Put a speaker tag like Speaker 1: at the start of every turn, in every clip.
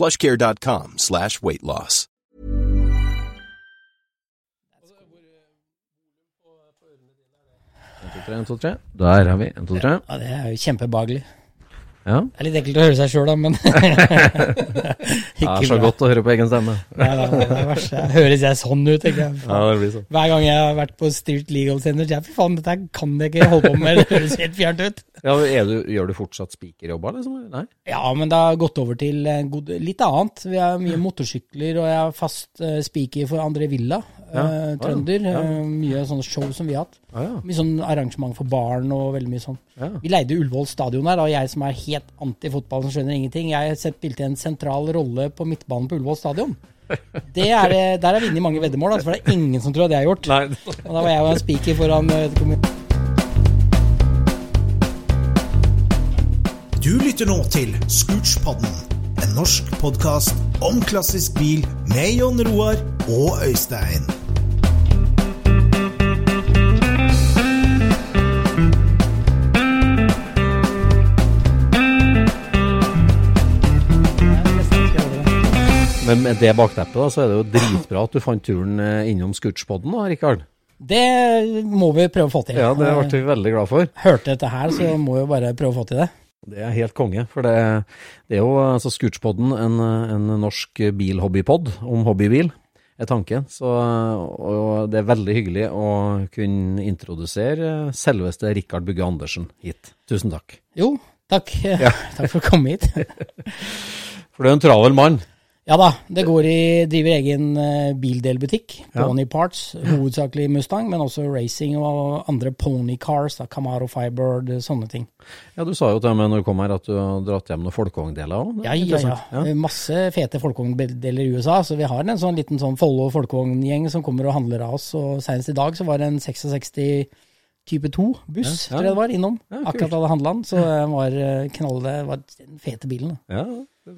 Speaker 1: plushcare.com slash weight loss.
Speaker 2: En, to, tre, en, to. Der har vi en, to, tre.
Speaker 3: Ja, det er jo kjempebehagelig.
Speaker 2: Ja.
Speaker 3: Det er litt ekkelt å høre seg sjøl, da, men
Speaker 2: Det er så godt å høre på egen stemme.
Speaker 3: Nei, det er verst. Høres jeg sånn ut, tenker jeg.
Speaker 2: Ja, det blir sånn.
Speaker 3: Hver gang jeg har vært på Stilt Legal Center, så jeg fy faen, dette kan jeg ikke holde på med. Det høres helt fjernt ut.
Speaker 2: Ja, er du, gjør du fortsatt spikerjobber, liksom? Nei?
Speaker 3: Ja, men det har gått over til eh, god, litt annet. Vi har mye motorsykler, og jeg er fast uh, speaker for André Villa,
Speaker 2: Ja.
Speaker 3: uh, trønder.
Speaker 2: Ja.
Speaker 3: Uh, mye sånne show som vi har hatt. Mye sånn arrangement for barn og veldig mye sånn. Vi leide Ullevål stadion her, og jeg som er helt anti-fotball, som skjønner ingenting, jeg spilte en sentral rolle på midtbanen på Ullevål stadion. Det er, der har vi vunnet mange veddemål, altså, for det er ingen som tror at det har gjort.
Speaker 2: Nei.
Speaker 3: Og da var jeg jo en speaker foran eh, kommunen.
Speaker 4: Du lytter nå til Scootspodden, en norsk podkast om klassisk bil med Jon Roar og Øystein.
Speaker 2: Men med det bakteppet, da, så er det jo dritbra at du fant turen eh, innom Scootspodden da, Rikard.
Speaker 3: Det må vi prøve å få til.
Speaker 2: Ja, det ble vi veldig glad for.
Speaker 3: Hørte dette her, så må vi bare prøve å få til det.
Speaker 2: Det er helt konge, for det, det er jo altså Scootspodden, en, en norsk bilhobbypod om hobbybil, er tanken. Så, og det er veldig hyggelig å kunne introdusere selveste Rikard Bugge Andersen hit. Tusen takk.
Speaker 3: Jo, takk.
Speaker 2: Ja.
Speaker 3: takk for å komme hit.
Speaker 2: For du er en travel mann.
Speaker 3: Ja da, det går i driver egen eh, bildelbutikk.
Speaker 2: Ja.
Speaker 3: Pony Parts, hovedsakelig Mustang, men også racing og andre pony cars, da, Camaro Firebird, sånne ting.
Speaker 2: Ja, du sa jo til meg når du kom her at du har dratt hjem noen folkevogndeler òg.
Speaker 3: Ja, ja, ja. Masse fete folkevogndeler i USA, så vi har en sånn liten sånn Follo folkevogngjeng som kommer og handler av oss, og senest i dag så var det en 66 type 2-buss,
Speaker 2: Ja, ja.
Speaker 3: tror jeg det var, innom.
Speaker 2: Ja.
Speaker 3: Akkurat da det handla den, så det var eh, knall, det var den fete bilen. da.
Speaker 2: Ja,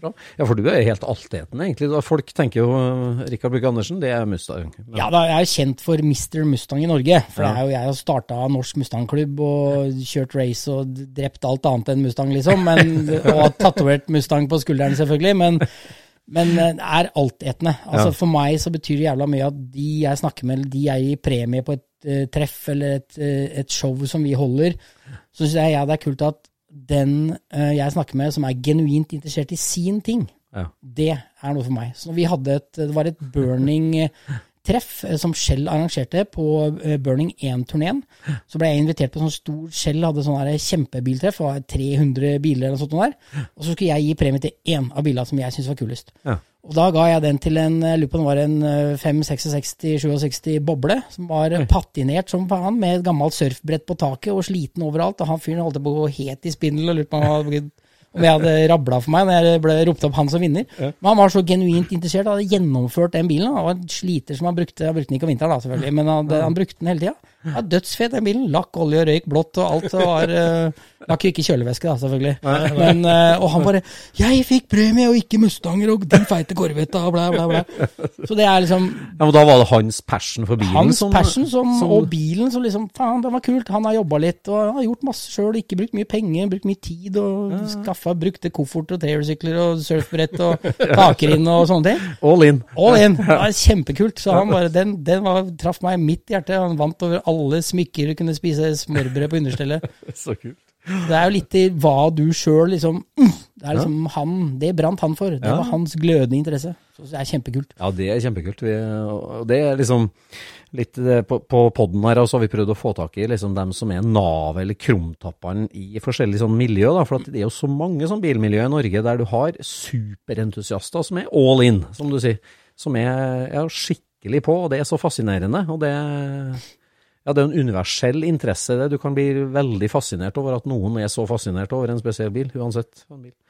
Speaker 2: bra. Ja, for du er helt altetende, egentlig. Folk tenker jo uh, Rikard Bugge Andersen, det er Mustang. Men-
Speaker 3: Ja, da, jeg er kjent for Mr. Mustang i Norge. For
Speaker 2: Ja.
Speaker 3: jeg har starta Norsk Mustang-klubb og kjørt race og drept alt annet enn Mustang, liksom. Men, og tatovert Mustang på skulderen, selvfølgelig. Men, men det er altetende. Altså,
Speaker 2: Ja.
Speaker 3: For meg så betyr det jævla mye at de jeg snakker med, de jeg gir premie på et uh, treff eller et, uh, et show som vi holder, så syns jeg ja, det er kult at den eh, jeg snakker med, som er genuint interessert i sin ting,
Speaker 2: Ja.
Speaker 3: det er noe for meg. Så vi hadde et, det var et burning-treff eh, som Shell arrangerte på eh, Burning 1-turneen. Så ble jeg invitert på sånn stor Shell hadde sånn kjempebiltreff, det var 300 biler eller noe sånt der. Og så skulle jeg gi premie til én av bilene som jeg syntes var kulest.
Speaker 2: Ja.
Speaker 3: Og da ga jeg den til en lurer var en eh, 566-67 boble, som var Oi. patinert som faen, med et gammelt surfbrett på taket og sliten overalt. Og han fyren holdt på å gå helt i spindel og lurte på om han hadde- om jeg hadde rabla for meg når jeg ble ropt opp han som vinner. Men han var så genuint interessert, hadde gjennomført den bilen. Han var en sliter som han brukte Han brukte den ikke om vinteren, da, selvfølgelig, men han, han brukte den hele tida. Ja, Dødsfet den bilen. Lakk, olje, røyk, blått og alt. Det var uh, Lakk ikke kjølevæske, da, selvfølgelig. Men, uh, og han bare 'Jeg fikk premie, og ikke Mustanger, og din feite Corvette', og bla, bla, bla. Så det er liksom
Speaker 2: Ja, men Da var det hans passion for bilen?
Speaker 3: Hans
Speaker 2: som,
Speaker 3: passion som,
Speaker 2: som-
Speaker 3: og bilen som liksom Faen, det var kult. Han har jobba litt og har gjort masse sjøl. Ikke brukt mye penger, brukt mye tid og skaffa brukte kofferter og trehjulssykler og surfbrett og takrinn og sånne ting.
Speaker 2: All in.
Speaker 3: All in. Det var kjempekult. Så han bare, den, den var, traff meg midt i hjertet. Han vant over alle smykker du kunne spise smørbrød på understellet.
Speaker 2: Så kult.
Speaker 3: Det er jo litt i hva du sjøl liksom mm, Det er liksom han Det brant han for. Det
Speaker 2: Ja.
Speaker 3: var hans glødende interesse. Så det er kjempekult.
Speaker 2: Ja, det er kjempekult. Vi, og det er liksom litt På, på podden her og så har vi prøvd å få tak i liksom dem som er navet eller krumtappene i forskjellige sånn miljø. Da, for det er jo så mange sånn bilmiljø i Norge der du har superentusiaster som er all in, som du sier. Som er, ja, skikkelig på, og det er så fascinerende. Og det, ja, det er en universell interesse. det. Du kan bli veldig fascinert over at noen er så fascinert over en spesiell bil, uansett.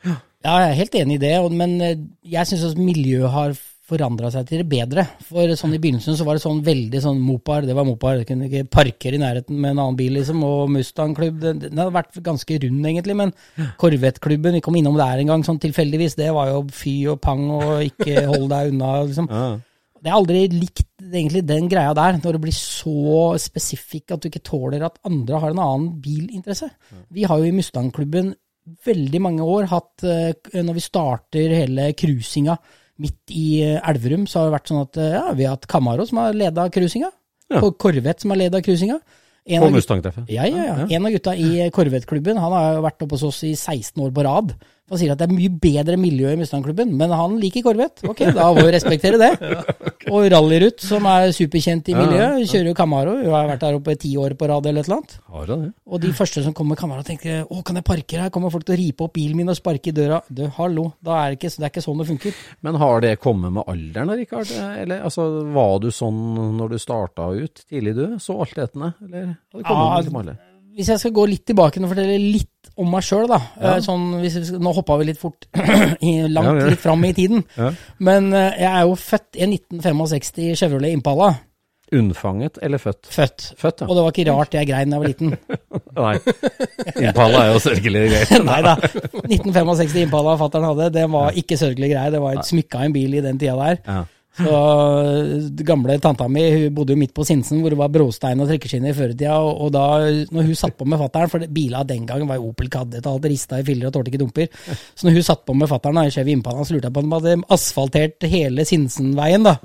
Speaker 3: Ja, jeg er helt enig i det, men eh, jeg syns miljøet har forandra seg til det bedre. For sånn i begynnelsen så var det sånn veldig sånn Mopar, det var Mopar. det kunne ikke parkere i nærheten med en annen bil, liksom. Og Mustang-klubb, den, den hadde vært ganske rund, egentlig. Men Corvette-klubben, vi kom innom der en gang sånn tilfeldigvis, det var jo fy og pang og ikke hold deg unna, liksom. Det er aldri likt egentlig den greia der, når det blir så spesifikk at du ikke tåler at andre har en annen bilinteresse. Vi har jo i Mustang-klubben veldig mange år hatt, eh, når vi starter hele cruisinga midt i eh, Elverum, så har det vært sånn at eh, ja, vi har hatt Camaro som har leda cruisinga,
Speaker 2: Ja.
Speaker 3: og Corvette som har leda cruisinga. En
Speaker 2: På Mustang-treffet.
Speaker 3: ja, ja, ja. En av gutta i Corvette-klubben han har vært oppe hos oss i 16 år på rad. Han sier at det er mye bedre miljø i Mustang-klubben, men han liker Corvette. Ok, da må vi respektere det. Og Rallyrut, som er superkjent i miljøet, kjører jo Camaro. Hun har vært der oppe ti år på rad eller et eller annet.
Speaker 2: Har du ja.
Speaker 3: Og de første som kommer med Camaro, tenker å, kan jeg parke her? Kommer folk til å ripe opp bilen min og sparke i døra? Du, hallo, da er det, ikke, det er ikke sånn det funker.
Speaker 2: Men har det kommet med alderen, da, Rikard? Eller altså, var du sånn når du starta ut tidlig, du? Så altetende? Eller har det kommet
Speaker 3: Ja,
Speaker 2: litt med alder?
Speaker 3: Hvis jeg skal gå litt tilbake og fortelle litt om meg sjøl, da.
Speaker 2: Ja.
Speaker 3: Eh, Sånn, hvis vi nå hoppa vi litt fort, langt
Speaker 2: Ja,
Speaker 3: litt fram i tiden.
Speaker 2: Ja.
Speaker 3: Men eh, jeg er jo født i 1965 Chevrolet Impala.
Speaker 2: Unnfanget eller født?
Speaker 3: Født.
Speaker 2: Født, ja.
Speaker 3: Og det var ikke rart jeg grein da jeg var liten.
Speaker 2: Nei. Impala er jo sørgelig greit.
Speaker 3: Nei da. 1965 Impala fatter'n hadde, det var ikke sørgelig greie. Det var et smykka en bil i den tida der. Så det gamle tanta mi hun bodde jo midt på Sinsen, hvor det var brostein og trekkeskinner i førertida. Og, og da når hun satt på med fatter'n, for bila den gangen var jo Opel Kadett og alt rista i filler og tålte ikke dumper. Så når hun satt på med fatter'n i Chevy Impala, så lurte jeg på om de hadde asfaltert hele Sinsenveien, da.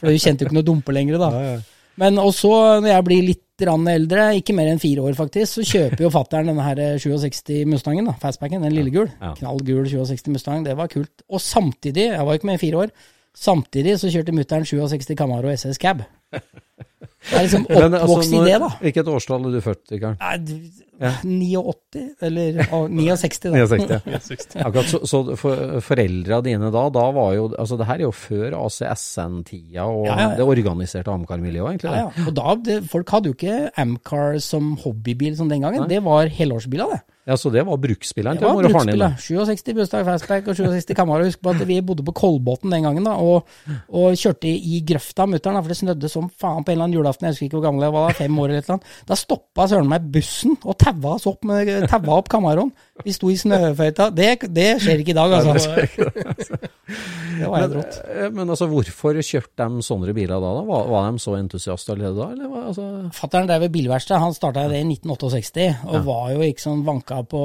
Speaker 3: For hun kjente jo ikke noe dumper lenger, da. Men også når jeg blir litt rann eldre, ikke mer enn fire år faktisk, så kjøper jo fatter'n denne her 67 Mustangen, da, fastbacken, den lillegul.
Speaker 2: Ja.
Speaker 3: Knallgul 67 Mustang, det var kult. Og samtidig, jeg var jo ikke med i fire år, samtidig så kjørte mutter'n 67 Camaro SS Cab. Jeg er liksom
Speaker 2: oppvokst altså,
Speaker 3: oppvokst i det, da.
Speaker 2: Hvilket årstall er du født, Rikard?
Speaker 3: Nei, du- 89, eller å, 69, da.
Speaker 2: 69. Akkurat, så så for, foreldra dine da, da var jo Altså, det her er jo før ACSN-tida og
Speaker 3: Ja, ja, ja.
Speaker 2: det organiserte Amcar-miljøet, egentlig.
Speaker 3: Ja, ja. Og da, det, folk hadde jo ikke Amcar som hobbybil som den gangen. Det var helårsbiler, det.
Speaker 2: Ja, Så det var bruksspilleren til
Speaker 3: var
Speaker 2: mor og faren din? var
Speaker 3: bruksbiler. 67 bursdag Fastback og 67 Camaro. Husk på at vi bodde på Kolbotn den gangen da, og, og kjørte i grøfta av mutter'n, for det snødde som faen på en eller annen julaften. Jeg husker ikke hvor gammel jeg var, fem år eller annet. Da stoppa søren meg bussen og taua oss opp med taua opp Camaroen. Vi sto i snøføyta. Det, det skjer ikke i dag, altså. Det var helt rått.
Speaker 2: Eh, Men altså, hvorfor kjørte de sånne biler da? da? Var, var de så entusiaste allerede da? Eller var, altså...
Speaker 3: Fattern drev et bilverksted, han starta det i 1968, og var jo ikke sånn vanka på,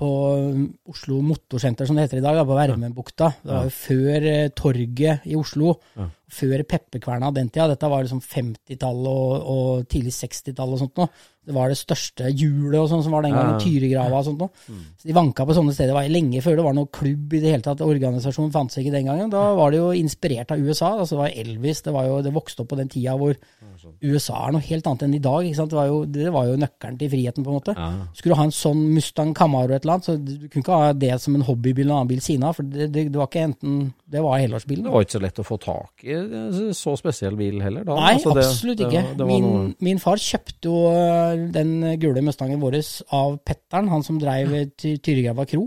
Speaker 3: på Oslo Motorsenter, som det heter i dag, da, på Vermenbukta. Det var jo før eh, Torget i Oslo, før Pepperkverna den tida. Dette var liksom 50-tallet og, og tidlig 60-tall og sånt noe. Det var det største hjulet og sånn som var den gangen. Tyregrava og sånt noe. Så de vanka på sånne steder det var lenge før det var noen klubb i det hele tatt. Organisasjonen fantes ikke den gangen. Da var det jo inspirert av USA. Altså det var Elvis, det, var jo, det vokste opp på den tida hvor USA er noe helt annet enn i dag. Det, var jo, det var jo nøkkelen til friheten, på en måte. Skulle du ha en sånn Mustang Camaro et eller annet, så du, kunne ikke ha det som en hobbybil eller en annen bil siden av, for det, det, det var ikke enten Det var helårsbilen.
Speaker 2: Det var ikke så lett å få tak i så spesiell bil heller da?
Speaker 3: Nei,
Speaker 2: Altså, det-
Speaker 3: absolutt ikke. min, min far kjøpte jo, den gule Mustangen vår av Petteren, han som dreiv Ty- kro,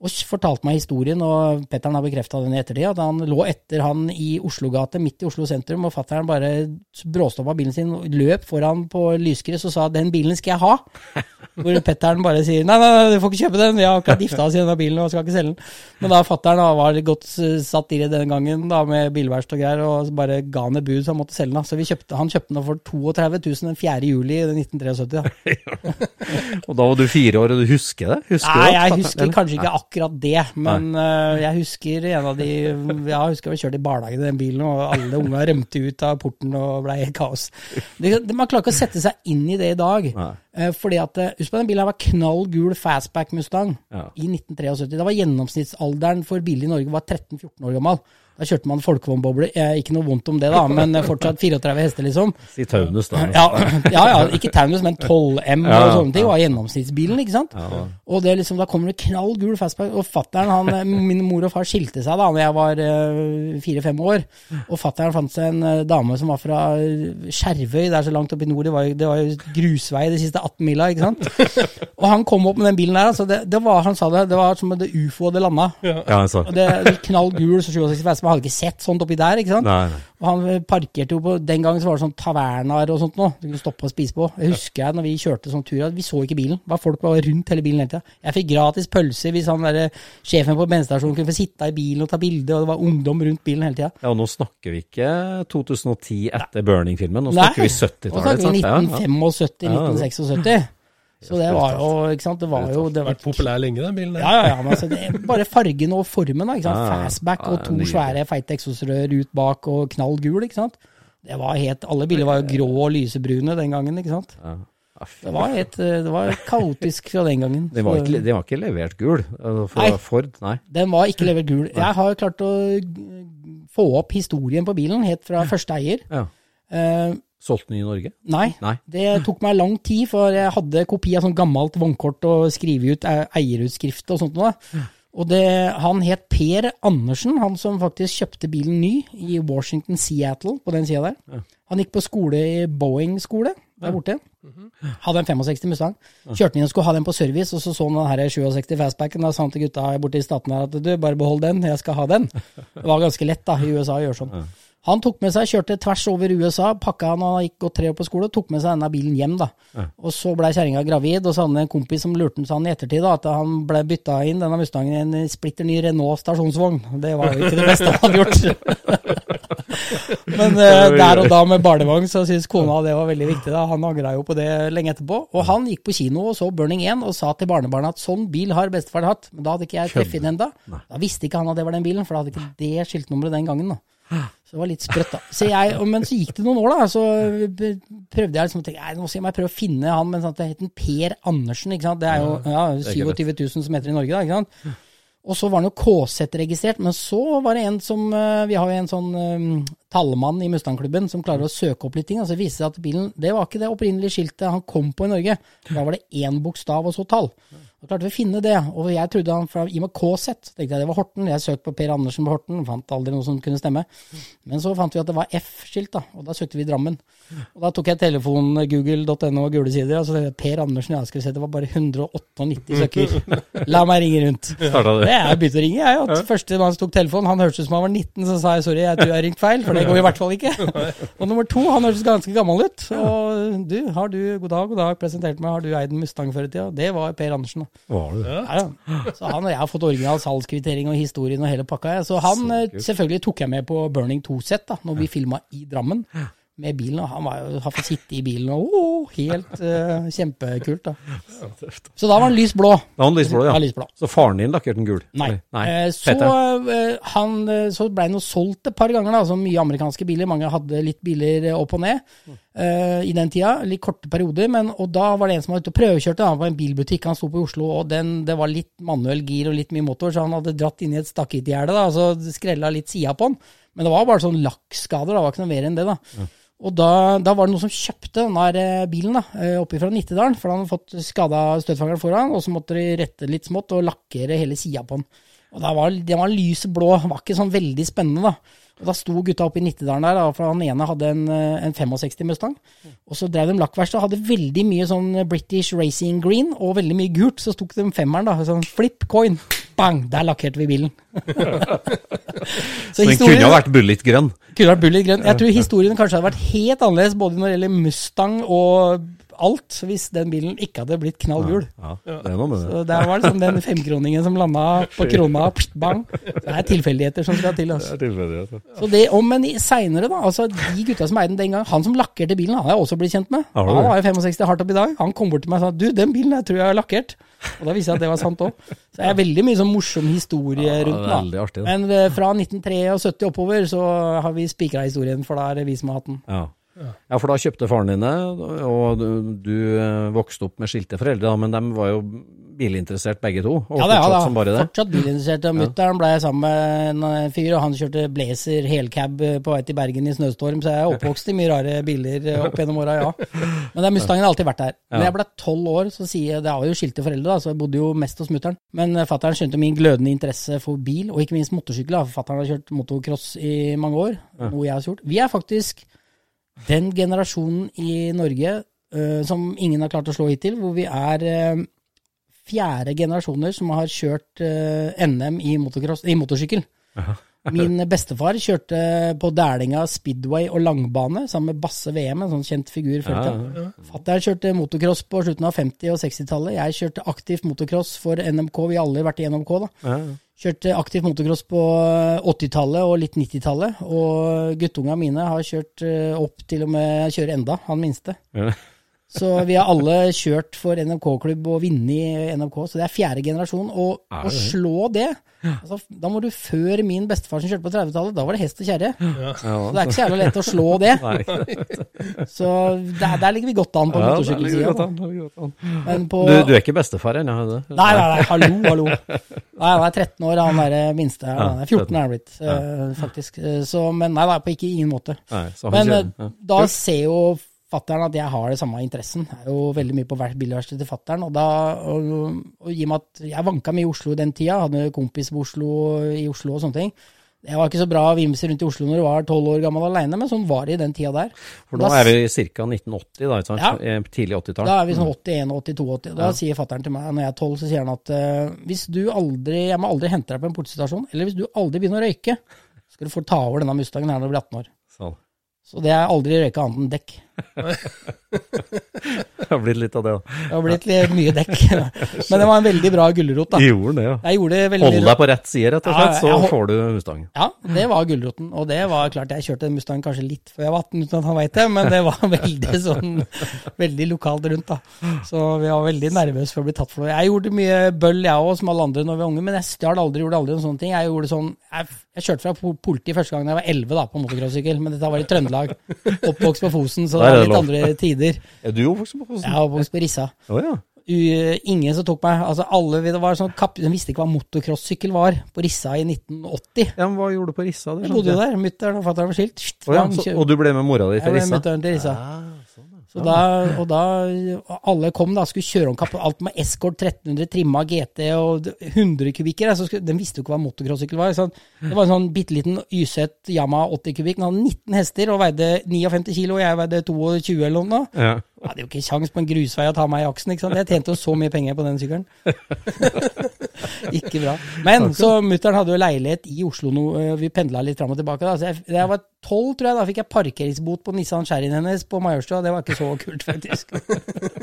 Speaker 3: og fortalte meg historien, og Petteren har bekrefta den i ettertid, at han lå etter han i Oslogate, midt i Oslo sentrum, og fatteren bare bråstoppa bilen sin, løp foran på lyskryss og sa 'den bilen skal jeg ha'. Hvor Petteren bare sier 'nei, nei, nei, du får ikke kjøpe den, vi har akkurat gifta oss i denne bilen og skal ikke selge den'. Men da fatteren var godt satt i det den gangen da med bilverksted og greier, og bare ga han et bud så han måtte selge den. Så vi kjøpte, han kjøpte den for 32 000 den 4. juli 1973. da.
Speaker 2: Og da var du fire år, og du husker det? Husker
Speaker 3: Nei, jeg husker kanskje ikke akkurat det, men uh, jeg husker en av de Jeg husker vi kjørte i barnehagen i den bilen, og alle unga rømte ut av porten og ble helt kaos. Det, det, man klarer ikke å sette seg inn i det i dag. Uh, fordi at, eh, Husk på den bilen her var knall gul fastback Mustang
Speaker 2: Ja.
Speaker 3: i 1973. Det var gjennomsnittsalderen for bil i Norge var 13-14 år gammel. Da kjørte man folkevognbobler. Ikke noe vondt om det, da, men fortsatt 34 hester, liksom.
Speaker 2: Si Taunus, da.
Speaker 3: Ja, ja, ja ikke Taunus, men 12M
Speaker 2: Ja,
Speaker 3: og
Speaker 2: ja,
Speaker 3: sånne ting var gjennomsnittsbilen, ikke sant? Og det liksom, da kommer det knall gul fastback, og fatteren, han, eh, min mor og far skilte seg da når jeg var eh, fire-fem år, og fatteren fant seg en eh, dame som var fra Skjervøy, det er så langt oppe i nord, det var, det var jo grusvei de siste 18 mila, ikke sant? Og han kom opp med den bilen der, altså det, det var, han sa det, det var som det ufo hadde landa.
Speaker 2: Ja, altså.
Speaker 3: Og det, knall gul, så 67 fastback, man hadde ikke sett sånt oppi der, ikke sant?
Speaker 2: Nei, nei.
Speaker 3: Og han eh, parkerte jo på Den gangen så var det sånn tavernaer og sånt noe. Du kunne stoppe og spise på. Jeg husker jeg når vi kjørte sånn tur, at vi så ikke bilen. Bare folk var rundt hele bilen hele tida. Jeg fikk gratis pølser hvis han der, sjefen på bensinstasjonen kunne få sitte i bilen og ta bilde, og det var ungdom rundt bilen hele tida.
Speaker 2: Ja, og nå snakker vi ikke 2010 etter Burning-filmen, nå
Speaker 3: Nei,
Speaker 2: snakker vi 70-tallet.
Speaker 3: Nå snakker vi
Speaker 2: sant? Ja, ja.
Speaker 3: 1975-1976. Så det var jo, ikke sant, det var jo det var,
Speaker 5: Vært populær lenge, den bilen
Speaker 3: ja, ja, ja, men altså, det bare fargen og formen, da. ikke sant? Fastback og to svære, feite eksosrør ut bak og knall gul, ikke sant. Det var helt, Alle biler var jo grå og lysebrune den gangen, ikke sant.
Speaker 2: Ja.
Speaker 3: Det var, helt, eh, det var kaotisk fra den gangen.
Speaker 2: Den var, ikke, den var ikke levert gul altså, fra
Speaker 3: Nei.
Speaker 2: Ford, nei.
Speaker 3: Den var ikke levert gul. Jeg har klart å få opp historien på bilen, helt fra første eier.
Speaker 2: Ja. Solgte den i Norge?
Speaker 3: nei,
Speaker 2: Nei.
Speaker 3: det tok meg lang tid, for jeg hadde kopi av sånn gammelt vognkort og skrive ut eh, eierutskrift og sånt noe. Og det, han het Per Andersen, han som faktisk kjøpte bilen ny i Washington, Seattle, på den sida der. Han gikk på skole i Boeing-skole der borte. Hadde en 65 Mustang. Kjørte den inn og skulle ha den på service, og så så han den her 67 fastbacken. Da sa han til gutta borte i staten her at du, bare behold den, jeg skal ha den. Det var ganske lett da i USA å gjøre sånn. Han tok med seg, kjørte tvers over USA, pakka han og gikk gått tre år på skole, tok med seg denne bilen hjem. da. Og så blei kjerringa gravid, og så hadde han en kompis som lurte han i ettertid da, at han ble bytta inn denne Mustangen i en splitter ny Renault stasjonsvogn. Det var jo ikke det beste han hadde gjort. Men uh, der og da med barnevogn så syntes kona det var veldig viktig. da. Han angra jo på det lenge etterpå. Og han gikk på kino og så Burning 1 og sa til barnebarnet at sånn bil har bestefar hatt. Men da hadde ikke jeg treffet den enda. Da visste ikke han at det var den bilen, for da hadde ikke det skiltnummeret den gangen. da. Så det var litt sprøtt, da. Så jeg, men så gikk det noen år, da. Så prøvde jeg liksom å tenke nei, nå skal jeg prøve å finne han, men sånn at det het Per Andersen. ikke sant? Det er jo ja, 27 000 som heter i Norge, da. ikke sant? Og så var han jo KZ-registrert, men så var det en som eh, Vi har jo en sånn um, tallmann i Mustangklubben som klarer å søke opp litt ting. Og så viste det seg at bilen Det var ikke det opprinnelige skiltet han kom på i Norge. Da var det én bokstav og så tall. Da klarte vi å finne det. Og jeg trodde han fra i og med KZ. tenkte jeg det var Horten. Jeg søkte på Per Andersen på Horten, fant aldri noe som kunne stemme. Men så fant vi at det var F-skilt, da. Og da søkte vi Drammen. Og da tok jeg telefonen google.no og gule sider, og så jeg Per Andersen, ja, skal vi se, det var bare 198 søker. La meg ringe rundt. Det jeg begynte å ringe, jeg. jo. første mann som tok telefonen, han hørtes ut som han var 19, så sa jeg sorry, jeg tror jeg har ringt feil, for det går i hvert fall ikke. Og nummer to, han hørtes ganske gammel ut. Og du, har du, god dag, god dag, presentert meg, har du eid en Mustang før i tida? Det var Per Andersen.
Speaker 2: Var det?
Speaker 3: Ja, ja. Så han og jeg har fått original salgskvittering og historien og hele pakka. Så han så selvfølgelig tok jeg med på Burning 2-sett da når vi filma i Drammen med bilen. Og han var jo, har fått sitte i bilen og oh, helt uh, kjempekult. da. Så da var han lys blå.
Speaker 2: Da var han lysblå, ja.
Speaker 3: Ja, lysblå.
Speaker 2: Så faren din lakkerte den gul?
Speaker 3: Nei.
Speaker 2: Nei.
Speaker 3: Eh, så, eh, han, eh, så ble han jo solgt et par ganger, da, som mye amerikanske biler. Mange hadde litt biler opp og ned uh, i den tida. Litt korte perioder. Men, og da var det en som var ute og prøvekjørte da, var en bilbutikk. Han sto på i Oslo, og den, det var litt manuell gir og litt mye motor, så han hadde dratt inn i et stakkhyttegjerde og så skrella litt sida på den. Men det var bare sånn lakkskader, det var ikke noe mer enn det. da. Og da, da var det noen som kjøpte den der eh, bilen da, eh, oppe fra Nittedalen, for han hadde fått skada støtfangeren foran, og så måtte de rette litt smått og lakkere hele sida på den. Og da var, Den var lyseblå, var ikke sånn veldig spennende, da. Og Da sto gutta oppe i Nittedalen der, da, for han ene hadde en, eh, en 65 Mustang. Og så drev de lakkverksted og hadde veldig mye sånn British Racing Green og veldig mye gult. Så tok de femmeren, da. Sånn flip coin. Bang! Der lakkerte vi bilen.
Speaker 2: Så den kunne ha vært bullet grønn.
Speaker 3: Kunne vært bullet grønn. Jeg tror historien kanskje hadde vært helt annerledes både når det gjelder Mustang og alt, hvis den bilen ikke hadde blitt knall gul.
Speaker 2: Ja, det er noe med det.
Speaker 3: Så det var liksom den femkroningen som landa på krona, pst, bang. Det er tilfeldigheter som skal til. Altså.
Speaker 2: Det er.
Speaker 3: Så det, og, men seinere, da. altså De gutta som eide den den gang, han som lakkerte bilen, han har jeg også blitt kjent med. Han var jo 65 hardt opp i dag. Han kom bort til meg og sa du, den bilen jeg tror jeg har lakkert. Og da viste jeg at det var sant òg. Så det er veldig mye sånn morsom historie
Speaker 2: Ja,
Speaker 3: rundt den. da.
Speaker 2: artig, det.
Speaker 3: Men eh, fra 1973 oppover så har vi spikra historien, for da er det vi som har hatt den.
Speaker 2: Ja. Ja, for da kjøpte faren dine, og du, du eh, vokste opp med skilte foreldre, da, men de var jo bilinteressert begge to, og
Speaker 3: Ja, det, ja,
Speaker 2: fortsatt
Speaker 3: da.
Speaker 2: som bare det.
Speaker 3: Fortsatt bilinteressert. Og Mutter'n ble sammen med en eh, fyr, og han kjørte Blazer helcab eh, på vei til Bergen i snøstorm, så jeg er oppvokst i mye rare biler opp gjennom åra, ja. Men den Mustangen har alltid vært der. Når jeg ble tolv år, så sier jeg Det var jo skilte foreldre, da, så jeg bodde jo mest hos mutter'n. Men fatter'n skjønte min glødende interesse for bil, og ikke minst motorsykkel. Fatter'n har kjørt motocross i mange år, noe jeg har gjort. Vi er faktisk den generasjonen i Norge uh, som ingen har klart å slå hittil, hvor vi er uh, fjerde generasjoner som har kjørt uh, NM i, i motorsykkel. Min bestefar kjørte på Dælinga speedway og langbane sammen med Basse VM, en sånn kjent figur. Ja, ja. Fatter'n kjørte motocross på slutten av 50- og 60-tallet. Jeg kjørte aktivt motocross for NMK. Vi har aldri vært i NMK, da. Kjørte aktivt motocross på 80-tallet og litt 90-tallet. Og guttunga mine har kjørt eh, opp til og med kjører enda, han minste.
Speaker 2: Ja.
Speaker 3: Så vi har alle kjørt for NMK-klubb og vunnet i NMK, så det er fjerde generasjon. Og å slå det altså, Da må du før min bestefar som kjørte på 30-tallet, da var det hest og kjerre. Så det er ikke så jævlig lett å slå det. Så der, der ligger vi godt an på
Speaker 2: Ja,
Speaker 3: motorsykkelsida.
Speaker 2: Du, du er ikke bestefar ennå?
Speaker 3: Nei, nei, nei, hallo, hallo. Nei, han er 13 år, han er minste. Han er 14 er han blitt, eh, faktisk. Eh, Så, men nei, nei, på ikke ingen måte.
Speaker 2: Nei, så
Speaker 3: Men
Speaker 2: kjører.
Speaker 3: eh,
Speaker 2: Ja.
Speaker 3: da ser jo fattern at jeg har det samme interessen. Jeg er jo veldig mye på hvert bilverkstedet til fattern. Og, og, og i og med at jeg vanka mye i Oslo den tida, hadde kompis på Oslo, i Oslo og sånne ting. Jeg var ikke så bra vimse rundt i Oslo når du var tolv år gammel alene, men sånn var det i den tida der.
Speaker 2: For
Speaker 3: Da
Speaker 2: da er vi ca. 1980, da, ikke sant?
Speaker 3: Ja.
Speaker 2: Eh, Tidlig 80-tall.
Speaker 3: Da er vi sånn 81 82. 80. Da sier fattern til meg når jeg er 12, så sier han at uh, hvis du aldri, jeg må aldri hente deg på en politistasjon, eller hvis du aldri begynner å røyke, skal du få ta over denne Mustangen her når du blir 18 år.
Speaker 2: Sånn.
Speaker 3: Så det er aldri røyka annet enn dekk.
Speaker 2: Det har blitt litt av det, da.
Speaker 3: Det har blitt litt mye dekk. Men det var en veldig bra gulrot, da.
Speaker 2: Gjorde det, ja.
Speaker 3: Jeg gjorde det veldig
Speaker 2: Hold deg på rett side, rett og slett, så
Speaker 3: jeg
Speaker 2: får du Mustang.
Speaker 3: Ja, det var gulroten. Og det var klart, jeg kjørte Mustang kanskje litt før jeg var 18, uten at han veit det, men det var veldig sånn Veldig lokalt rundt, da. Så vi var veldig nervøse for å bli tatt for det. Jeg gjorde mye bøll, jeg òg, som alle andre når vi var unge, men jeg stjal aldri, gjorde aldri noen sånne ting. Jeg gjorde sånn Jeg, jeg kjørte fra po- politiet første gang da jeg var 11, da, på motocrossykkel, men dette var i Trøndelag. Oppvokst på Fosen, så det
Speaker 2: er
Speaker 3: var litt andre tider.
Speaker 2: Er du oppvokst på Fosen?
Speaker 3: Jeg er oppvokst på Rissa.
Speaker 2: Oh, ja.
Speaker 3: U- ingen som tok meg. Altså alle det var sånn kapp, De visste ikke hva motocrossykkel var på Rissa i 1980.
Speaker 2: ja. Men hva gjorde du på Rissa? Det
Speaker 3: Jeg bodde jo
Speaker 2: jeg.
Speaker 3: der. Mutter'n og fatter'n var skilt.
Speaker 2: Oh, ja, så, og du ble med mora di
Speaker 3: jeg
Speaker 2: til Rissa?
Speaker 3: mutter'n til Rissa.
Speaker 2: Ah, ja.
Speaker 3: Så da, og da alle kom da, skulle kjøre om kapp, alt med Escort 1300 trimma GT og 100 kubikker. Så skulle, den visste jo ikke hva motocrossykkel var. Så det var en sånn bitte liten Yset Yama Yamaha 80 kubikk. Den hadde 19 hester og veide 59 kilo, og jeg veide 22 eller noe.
Speaker 2: Ja.
Speaker 3: Jeg hadde jo ikke kjangs på en grusvei å ta meg i aksen. ikke sant? Jeg tjente jo så mye penger på den sykkelen. ikke bra. Men så mutter'n hadde jo leilighet i Oslo, no, øh, vi pendla litt fram og tilbake. da, så jeg, Da jeg var tolv, tror jeg, da fikk jeg parkeringsbot på Nissan Sherryen hennes på Majorstua. Det var ikke så kult, faktisk.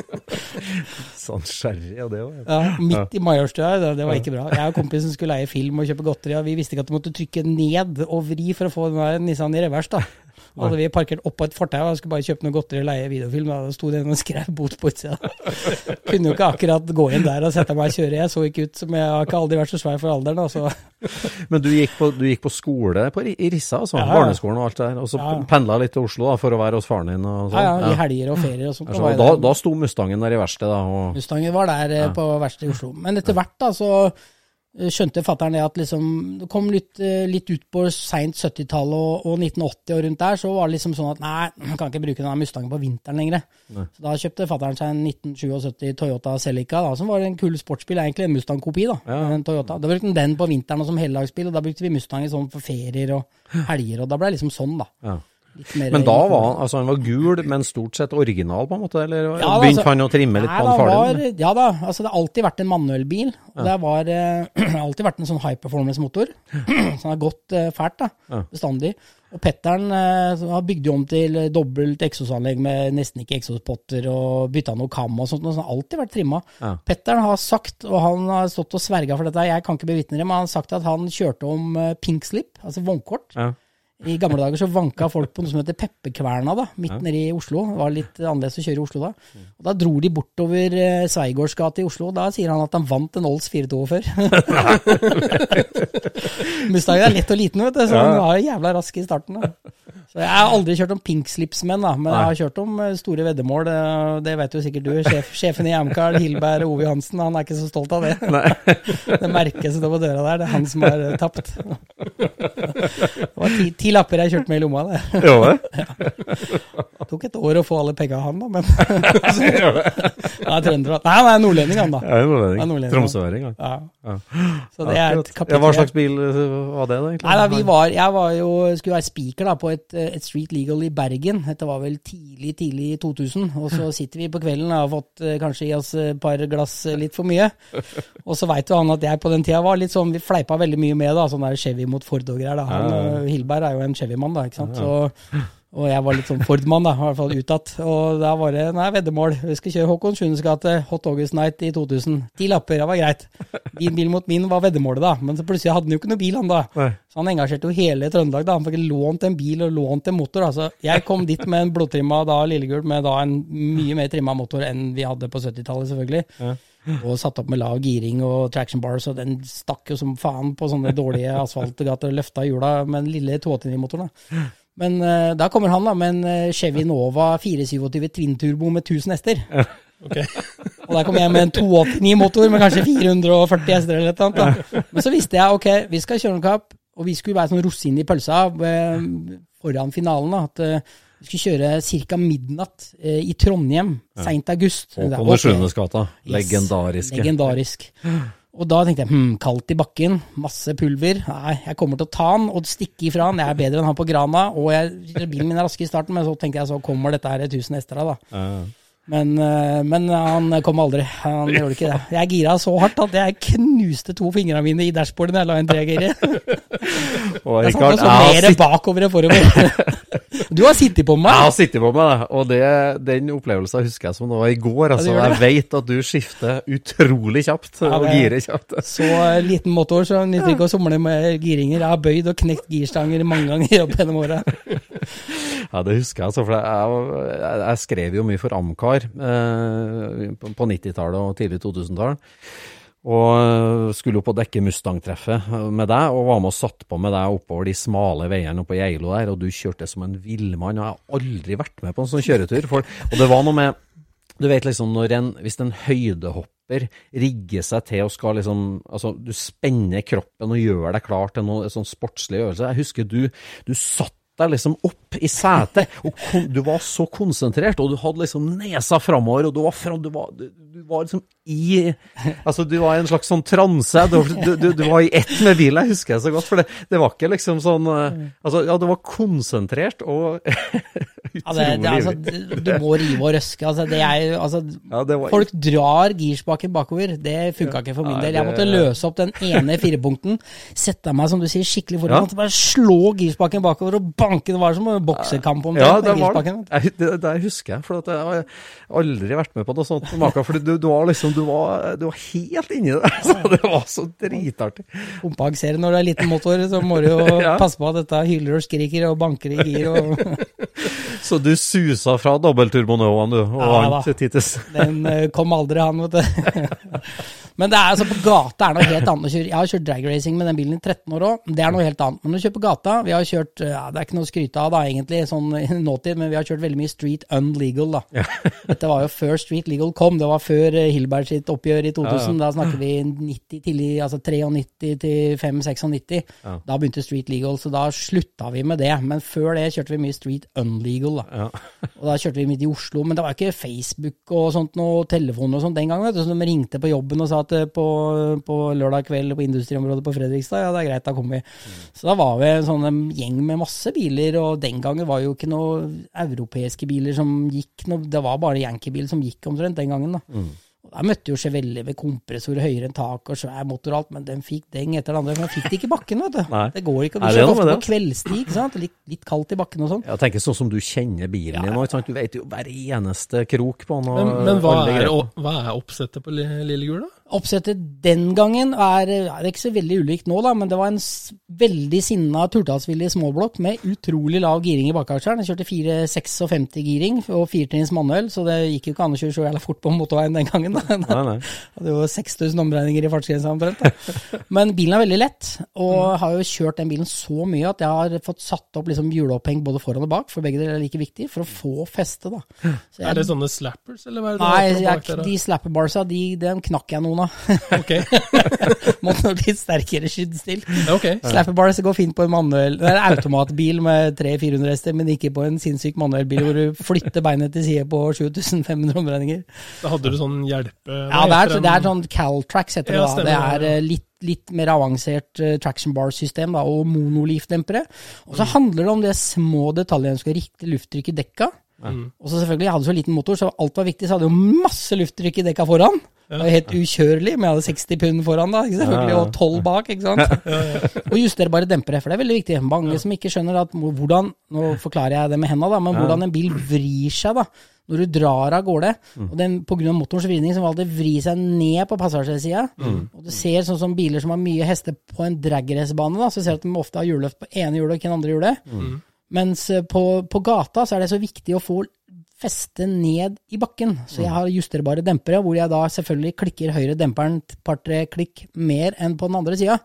Speaker 2: Sånn sherry og det òg.
Speaker 3: Ja, midt i Majorstua, det, det var ikke bra. Jeg og kompisen skulle leie film og kjøpe godteri, og vi visste ikke at du måtte trykke ned og vri for å få den der Nissan i revers. da. Hadde vi parkert oppå et fortau og skulle bare kjøpe noe godteri og leie videofilm. Da sto det en og skrev bot på utsida. Kunne jo ikke akkurat gå inn der og sette meg og kjøre. Jeg så ikke ut som jeg har ikke aldri vært så svær for alderen. Altså.
Speaker 2: Men du gikk, på, du gikk på skole på, i Rissa, altså?
Speaker 3: Ja, ja.
Speaker 2: Barneskolen og alt det der? Og så
Speaker 3: Ja.
Speaker 2: pendla litt til Oslo da, for å være hos faren din? Og sånn?
Speaker 3: Ja, ja, I helger og ferier og sånt. Da
Speaker 2: Da, da sto Mustangen der i verkstedet. Og,
Speaker 3: Mustangen var der eh, på verkstedet i Oslo. Men etter hvert da, så skjønte fatter'n det at liksom Det kom litt, eh, litt ut på seint 70-tallet og, og 1980 og rundt der, så var det liksom sånn at nei, man kan ikke bruke denne Mustangen på vinteren lenger. Så da kjøpte fatter'n seg en 1977 Toyota Celica, da, som var en kul sportsbil, egentlig en Mustang-kopi. da, en Toyota. Da brukte den den på vinteren og som heldagsbil, og da brukte vi Mustang sånn for ferier og helger, og da ble det liksom sånn, da.
Speaker 2: Ja. Men da var han altså han var gul, men stort sett original, på en måte? Eller
Speaker 3: Ja, da,
Speaker 2: begynte
Speaker 3: altså-
Speaker 2: han å trimme litt
Speaker 3: Nei,
Speaker 2: på han faren?
Speaker 3: ja da, altså det har alltid vært en manuell bil. Og det har eh, alltid vært en sånn high performance-motor. så den har gått eh, fælt, da. Bestandig. Og Petteren eh, har bygd om til eh, dobbelt eksosanlegg med nesten ikke eksospotter og bytta noe kam og sånt. Og så har alltid vært trimma.
Speaker 2: Ja.
Speaker 3: Petteren har sagt, og han har stått og sverga for dette, jeg kan ikke bevitne det, men han har sagt at han kjørte om eh, pink slip, altså vognkort.
Speaker 2: Ja.
Speaker 3: I gamle dager så vanka folk på noe som heter Pepperkverna, da, midt nede i Oslo. Det var litt annerledes å kjøre i Oslo da. Og Da dro de bortover eh, Sveigårds gate i Oslo, og da sier han at han vant en Olds 442 Mustangen er lett og liten, vet du, så han var jævla rask i starten. da. Så Jeg har aldri kjørt om pinkslipsmenn, da, men jeg har kjørt om eh, store veddemål. eh, Det vet jo sikkert du. Sjef, sjefen i Amcar, Hilberg Ove Johansen, han er ikke så stolt av det. Det merket som står på døra der, det er han som har eh, tapt. Det var ti, ti lapper jeg kjørte med i lomma. Det
Speaker 2: Jo, det?
Speaker 3: Det tok et år å få alle penga han, da, men Han er trønder. da. Nei, han er nordlending, han da.
Speaker 2: Ja, det
Speaker 3: Ja,
Speaker 2: det.
Speaker 3: nordlending.
Speaker 2: Tromsøværing. ja.
Speaker 3: Ja. Så det er et
Speaker 2: Ja, hva slags bil var det, da? egentlig?
Speaker 3: Nei, da, vi var, jeg var jo, skulle være speaker da, på et, et street legal i Bergen. Dette var vel tidlig, tidlig i 2000. Og så sitter vi på kvelden og har fått eh, kanskje i oss et par glass eh, litt for mye. Og så veit jo han at jeg på den tida var litt sånn, vi fleipa veldig mye med da, sånn der Chevy mot Ford og greier. da. Han, eh, Hilberg er jo en Chevy-mann, da, ikke sant. Så, og jeg var litt sånn Ford-mann, da, i hvert fall utad. Og da var det nei, veddemål. Vi skal kjøre Håkon Sjunes gate, Hot August Night i 2000. Ti lapper, det var greit. Din bil mot min var veddemålet, da. Men så plutselig hadde han jo ikke noe bil, han da.
Speaker 2: Nei.
Speaker 3: Så han engasjerte jo hele Trøndelag. da, Han fikk lånt en bil og lånt en motor. altså. Jeg kom dit med en blodtrimma da lillegul med da en mye mer trimma motor enn vi hadde på 70-tallet, selvfølgelig. Og satt opp med lav giring og traction bars, og den stakk jo som faen på sånne dårlige asfaltgater og løfta hjula med den lille 289-motoren. da. Men uh, da kommer han da med en eh, Chevy Nova 427 Twin Turbo med 1000 hester. Og der kom jeg med en 289-motor med kanskje 440 hester eller noe annet. Da. Men så visste jeg ok, vi skal kjøre en kapp, og vi skulle være sånn rosinen i pølsa uh, foran finalen. da, at uh, vi skulle kjøre ca. midnatt eh, i Trondheim, seint august.
Speaker 2: Og. Sjuendesgata.
Speaker 3: Yes.
Speaker 2: Legendariske.
Speaker 3: Legendarisk. Og da tenkte jeg hm, kaldt i bakken, masse pulver. Nei, jeg kommer til å ta han og stikke ifra han. Jeg er bedre enn han på Grana. Og jeg, bilen min er rask i starten, men så tenkte jeg så kommer dette her 1000 hester av, da.
Speaker 2: Ja.
Speaker 3: Men, eh, men han kom aldri. Han gjorde ikke det. Jeg gira så hardt at jeg knuste to fingrene mine i dashbordet når jeg la en tregir i. Jeg satt
Speaker 2: også
Speaker 3: og så mer bakover enn forover. Du har sittet på meg.
Speaker 2: jeg har sittet på meg, og det, den opplevelsen husker jeg som det var i går. Altså,
Speaker 3: ja,
Speaker 2: jeg vet at du skifter utrolig kjapt
Speaker 3: Ja,
Speaker 2: og girer kjapt.
Speaker 3: Så eh, liten motor, så nytter ikke å somle med giringer. Jeg har bøyd og knekt girstanger mange ganger opp gjennom åra.
Speaker 2: Ja, det husker jeg. Altså, for jeg, jeg, skrev jo mye for Amcar eh, på, på 90-tallet og tidlig 2000-tall. Og eh, skulle opp og dekke Mustang-treffet med deg, og var med og satt på med deg oppover de smale veiene oppe i Geilo der, og du kjørte som en villmann. og Jeg har aldri vært med på en sånn kjøretur. For, og det var noe med Du vet liksom når en, hvis en høydehopper rigger seg til og skal liksom Altså, du spenner kroppen og gjør deg klar til noe sånn sportslig øvelse. Jeg husker du, du satt deg liksom opp i setet, og kon, du var så konsentrert, og du hadde liksom nesa framover, og du var, fra, du var, du, du var liksom i Altså, du var i en slags sånn transe. Du, du, du, du var i ett med bilen, jeg husker jeg så godt, for det, det var ikke liksom sånn eh, Altså, ja, du var konsentrert og
Speaker 3: Ja, det, det, altså,
Speaker 2: utrolig
Speaker 3: du, må rive og røske. Altså, det er, jo- altså,
Speaker 2: Ja, det var-
Speaker 3: Folk drar girspaken bakover. Det funka ikke for min del. Jeg
Speaker 2: det-
Speaker 3: måtte løse opp den ene firepunkten, sette meg som du sier, skikkelig foran, ja. bare slå girspaken bakover og banke. Det var som en boksekamp omtrent.
Speaker 2: Ja, det var det. det, det husker jeg. For at jeg har aldri vært med på noe sånt. Maka, For du, du, var liksom, du, var, du var helt inni det. Så det var så dritartig.
Speaker 3: Pumpehagserie når du er liten motor, så må du jo passe på at dette hyler og skriker og banker i gir. og
Speaker 2: Så du susa fra dobbeltturbonoaen, du, og
Speaker 3: Ja,
Speaker 2: vant. Titus.
Speaker 3: Den eh, kom aldri, han, vet du. Men det er altså på gata er noe helt annet å kjøre. Jeg har kjørt dragracing med den bilen i 13 år òg, det er noe helt annet. Men å kjøre på gata Vi har kjørt ja, Det er ikke noe å skryte av da, egentlig, sånn i nåtid, men vi har kjørt veldig mye street unlegal, da. Dette var jo før street legal kom. Det var før eh, Hilberg sitt oppgjør i 2000. Da snakker vi 90 tidlig, altså 93 til 5-96. Da begynte street legal, så da slutta vi med det. Men før det kjørte vi mye street unlegal, da. Og da kjørte vi midt i Oslo. Men det var ikke Facebook og sånt, noe telefoner og sånt den gangen. vet du, Så de ringte på jobben og sa at eh, på, på lørdag kveld på industriområdet på Fredrikstad, ja det er greit, da kommer vi. Så da var vi en sånn gjeng med masse biler, og den gangen var jo ikke noen europeiske biler som gikk noe, Det var bare Yankee-bil som gikk omtrent den gangen, da. Og Der møtte jo Chevelle med kompressor høyere enn tak og svær motor og alt, men den fikk deng etter den andre. Men den fikk det ikke i bakken, vet du.
Speaker 2: Nei.
Speaker 3: Det går ikke.
Speaker 2: Nei,
Speaker 3: Du
Speaker 2: det er
Speaker 3: kjører ofte på kveldstid, ikke sant. Litt, litt kaldt i bakken og sånn.
Speaker 2: Jeg tenker sånn som du kjenner bilen din nå, ikke sant? Du vet jo hver eneste krok på den.
Speaker 5: Men, men hva, er, hva er oppsettet på Li- Lillegul, da?
Speaker 3: Oppsettet den gangen er, er ikke så veldig ulikt nå, da, men det var en veldig sinna turtallsvillig småblokk med utrolig lav giring i bakaksjeren. Jeg kjørte 456 giring og firetrinns manuell, så det gikk jo ikke an å kjøre så jævla fort på motorveien den gangen. da.
Speaker 2: Nei, nei.
Speaker 3: Det var 6000 omregninger i fartsgrensa omtrent. Men bilen er veldig lett, og
Speaker 5: Mm.
Speaker 3: har jo kjørt den bilen så mye at jeg har fått satt opp liksom hjulopphengt både foran og bak, for begge deler er like viktig, for å få feste. da. Så jeg-
Speaker 5: Er det sånne slappers, eller hva er det
Speaker 3: Nei, jeg, de slapperbarsa, de, dem knakk jeg noen av.
Speaker 5: Ok,
Speaker 3: Måtte litt sterkere skyddstill.
Speaker 5: slapper bare
Speaker 3: Slapperbars går fint på en manuel, Det er en automatbil med 300-400 hester, men ikke på en sinnssyk manuellbil hvor du flytter beinet til side på 7500 omregninger.
Speaker 5: Da hadde du sånn hjelpe...
Speaker 3: Ja, det er, det er sånn Caltrax heter det
Speaker 5: Ja,
Speaker 3: da.
Speaker 5: stemmer
Speaker 3: Det
Speaker 5: det,
Speaker 3: er eh, litt, litt mer avansert uh, traction bar-system da, og monolif-dempere. Og så handler det om de små detaljene. som skal riktig lufttrykk i dekka. Og så selvfølgelig, jeg hadde så liten motor, så alt var viktig. Så hadde jeg jo masse lufttrykk i dekka foran. Det var helt ukjørelig, men jeg hadde 60 pund foran da, ikke selvfølgelig, og 12 bak. ikke sant? Og justerbare dempere, for det er veldig viktig. Mange som ikke skjønner at hvordan Nå forklarer jeg det med henda, da, men hvordan en bil vrir seg da, når du drar av gårde. Og den, på grunn av motorens vridning så vil det vri seg ned på passasjersida. Og du ser sånn som biler som har mye hester på en dragracebane, så ser du at de ofte har hjulløft på ene hjulet og ikke det andre hjulet. Mens eh, på, på gata så er det så viktig å få feste ned i bakken. Så jeg har justerbare dempere, hvor jeg da selvfølgelig klikker høyre demperen et par-tre klikk mer enn på den andre sida.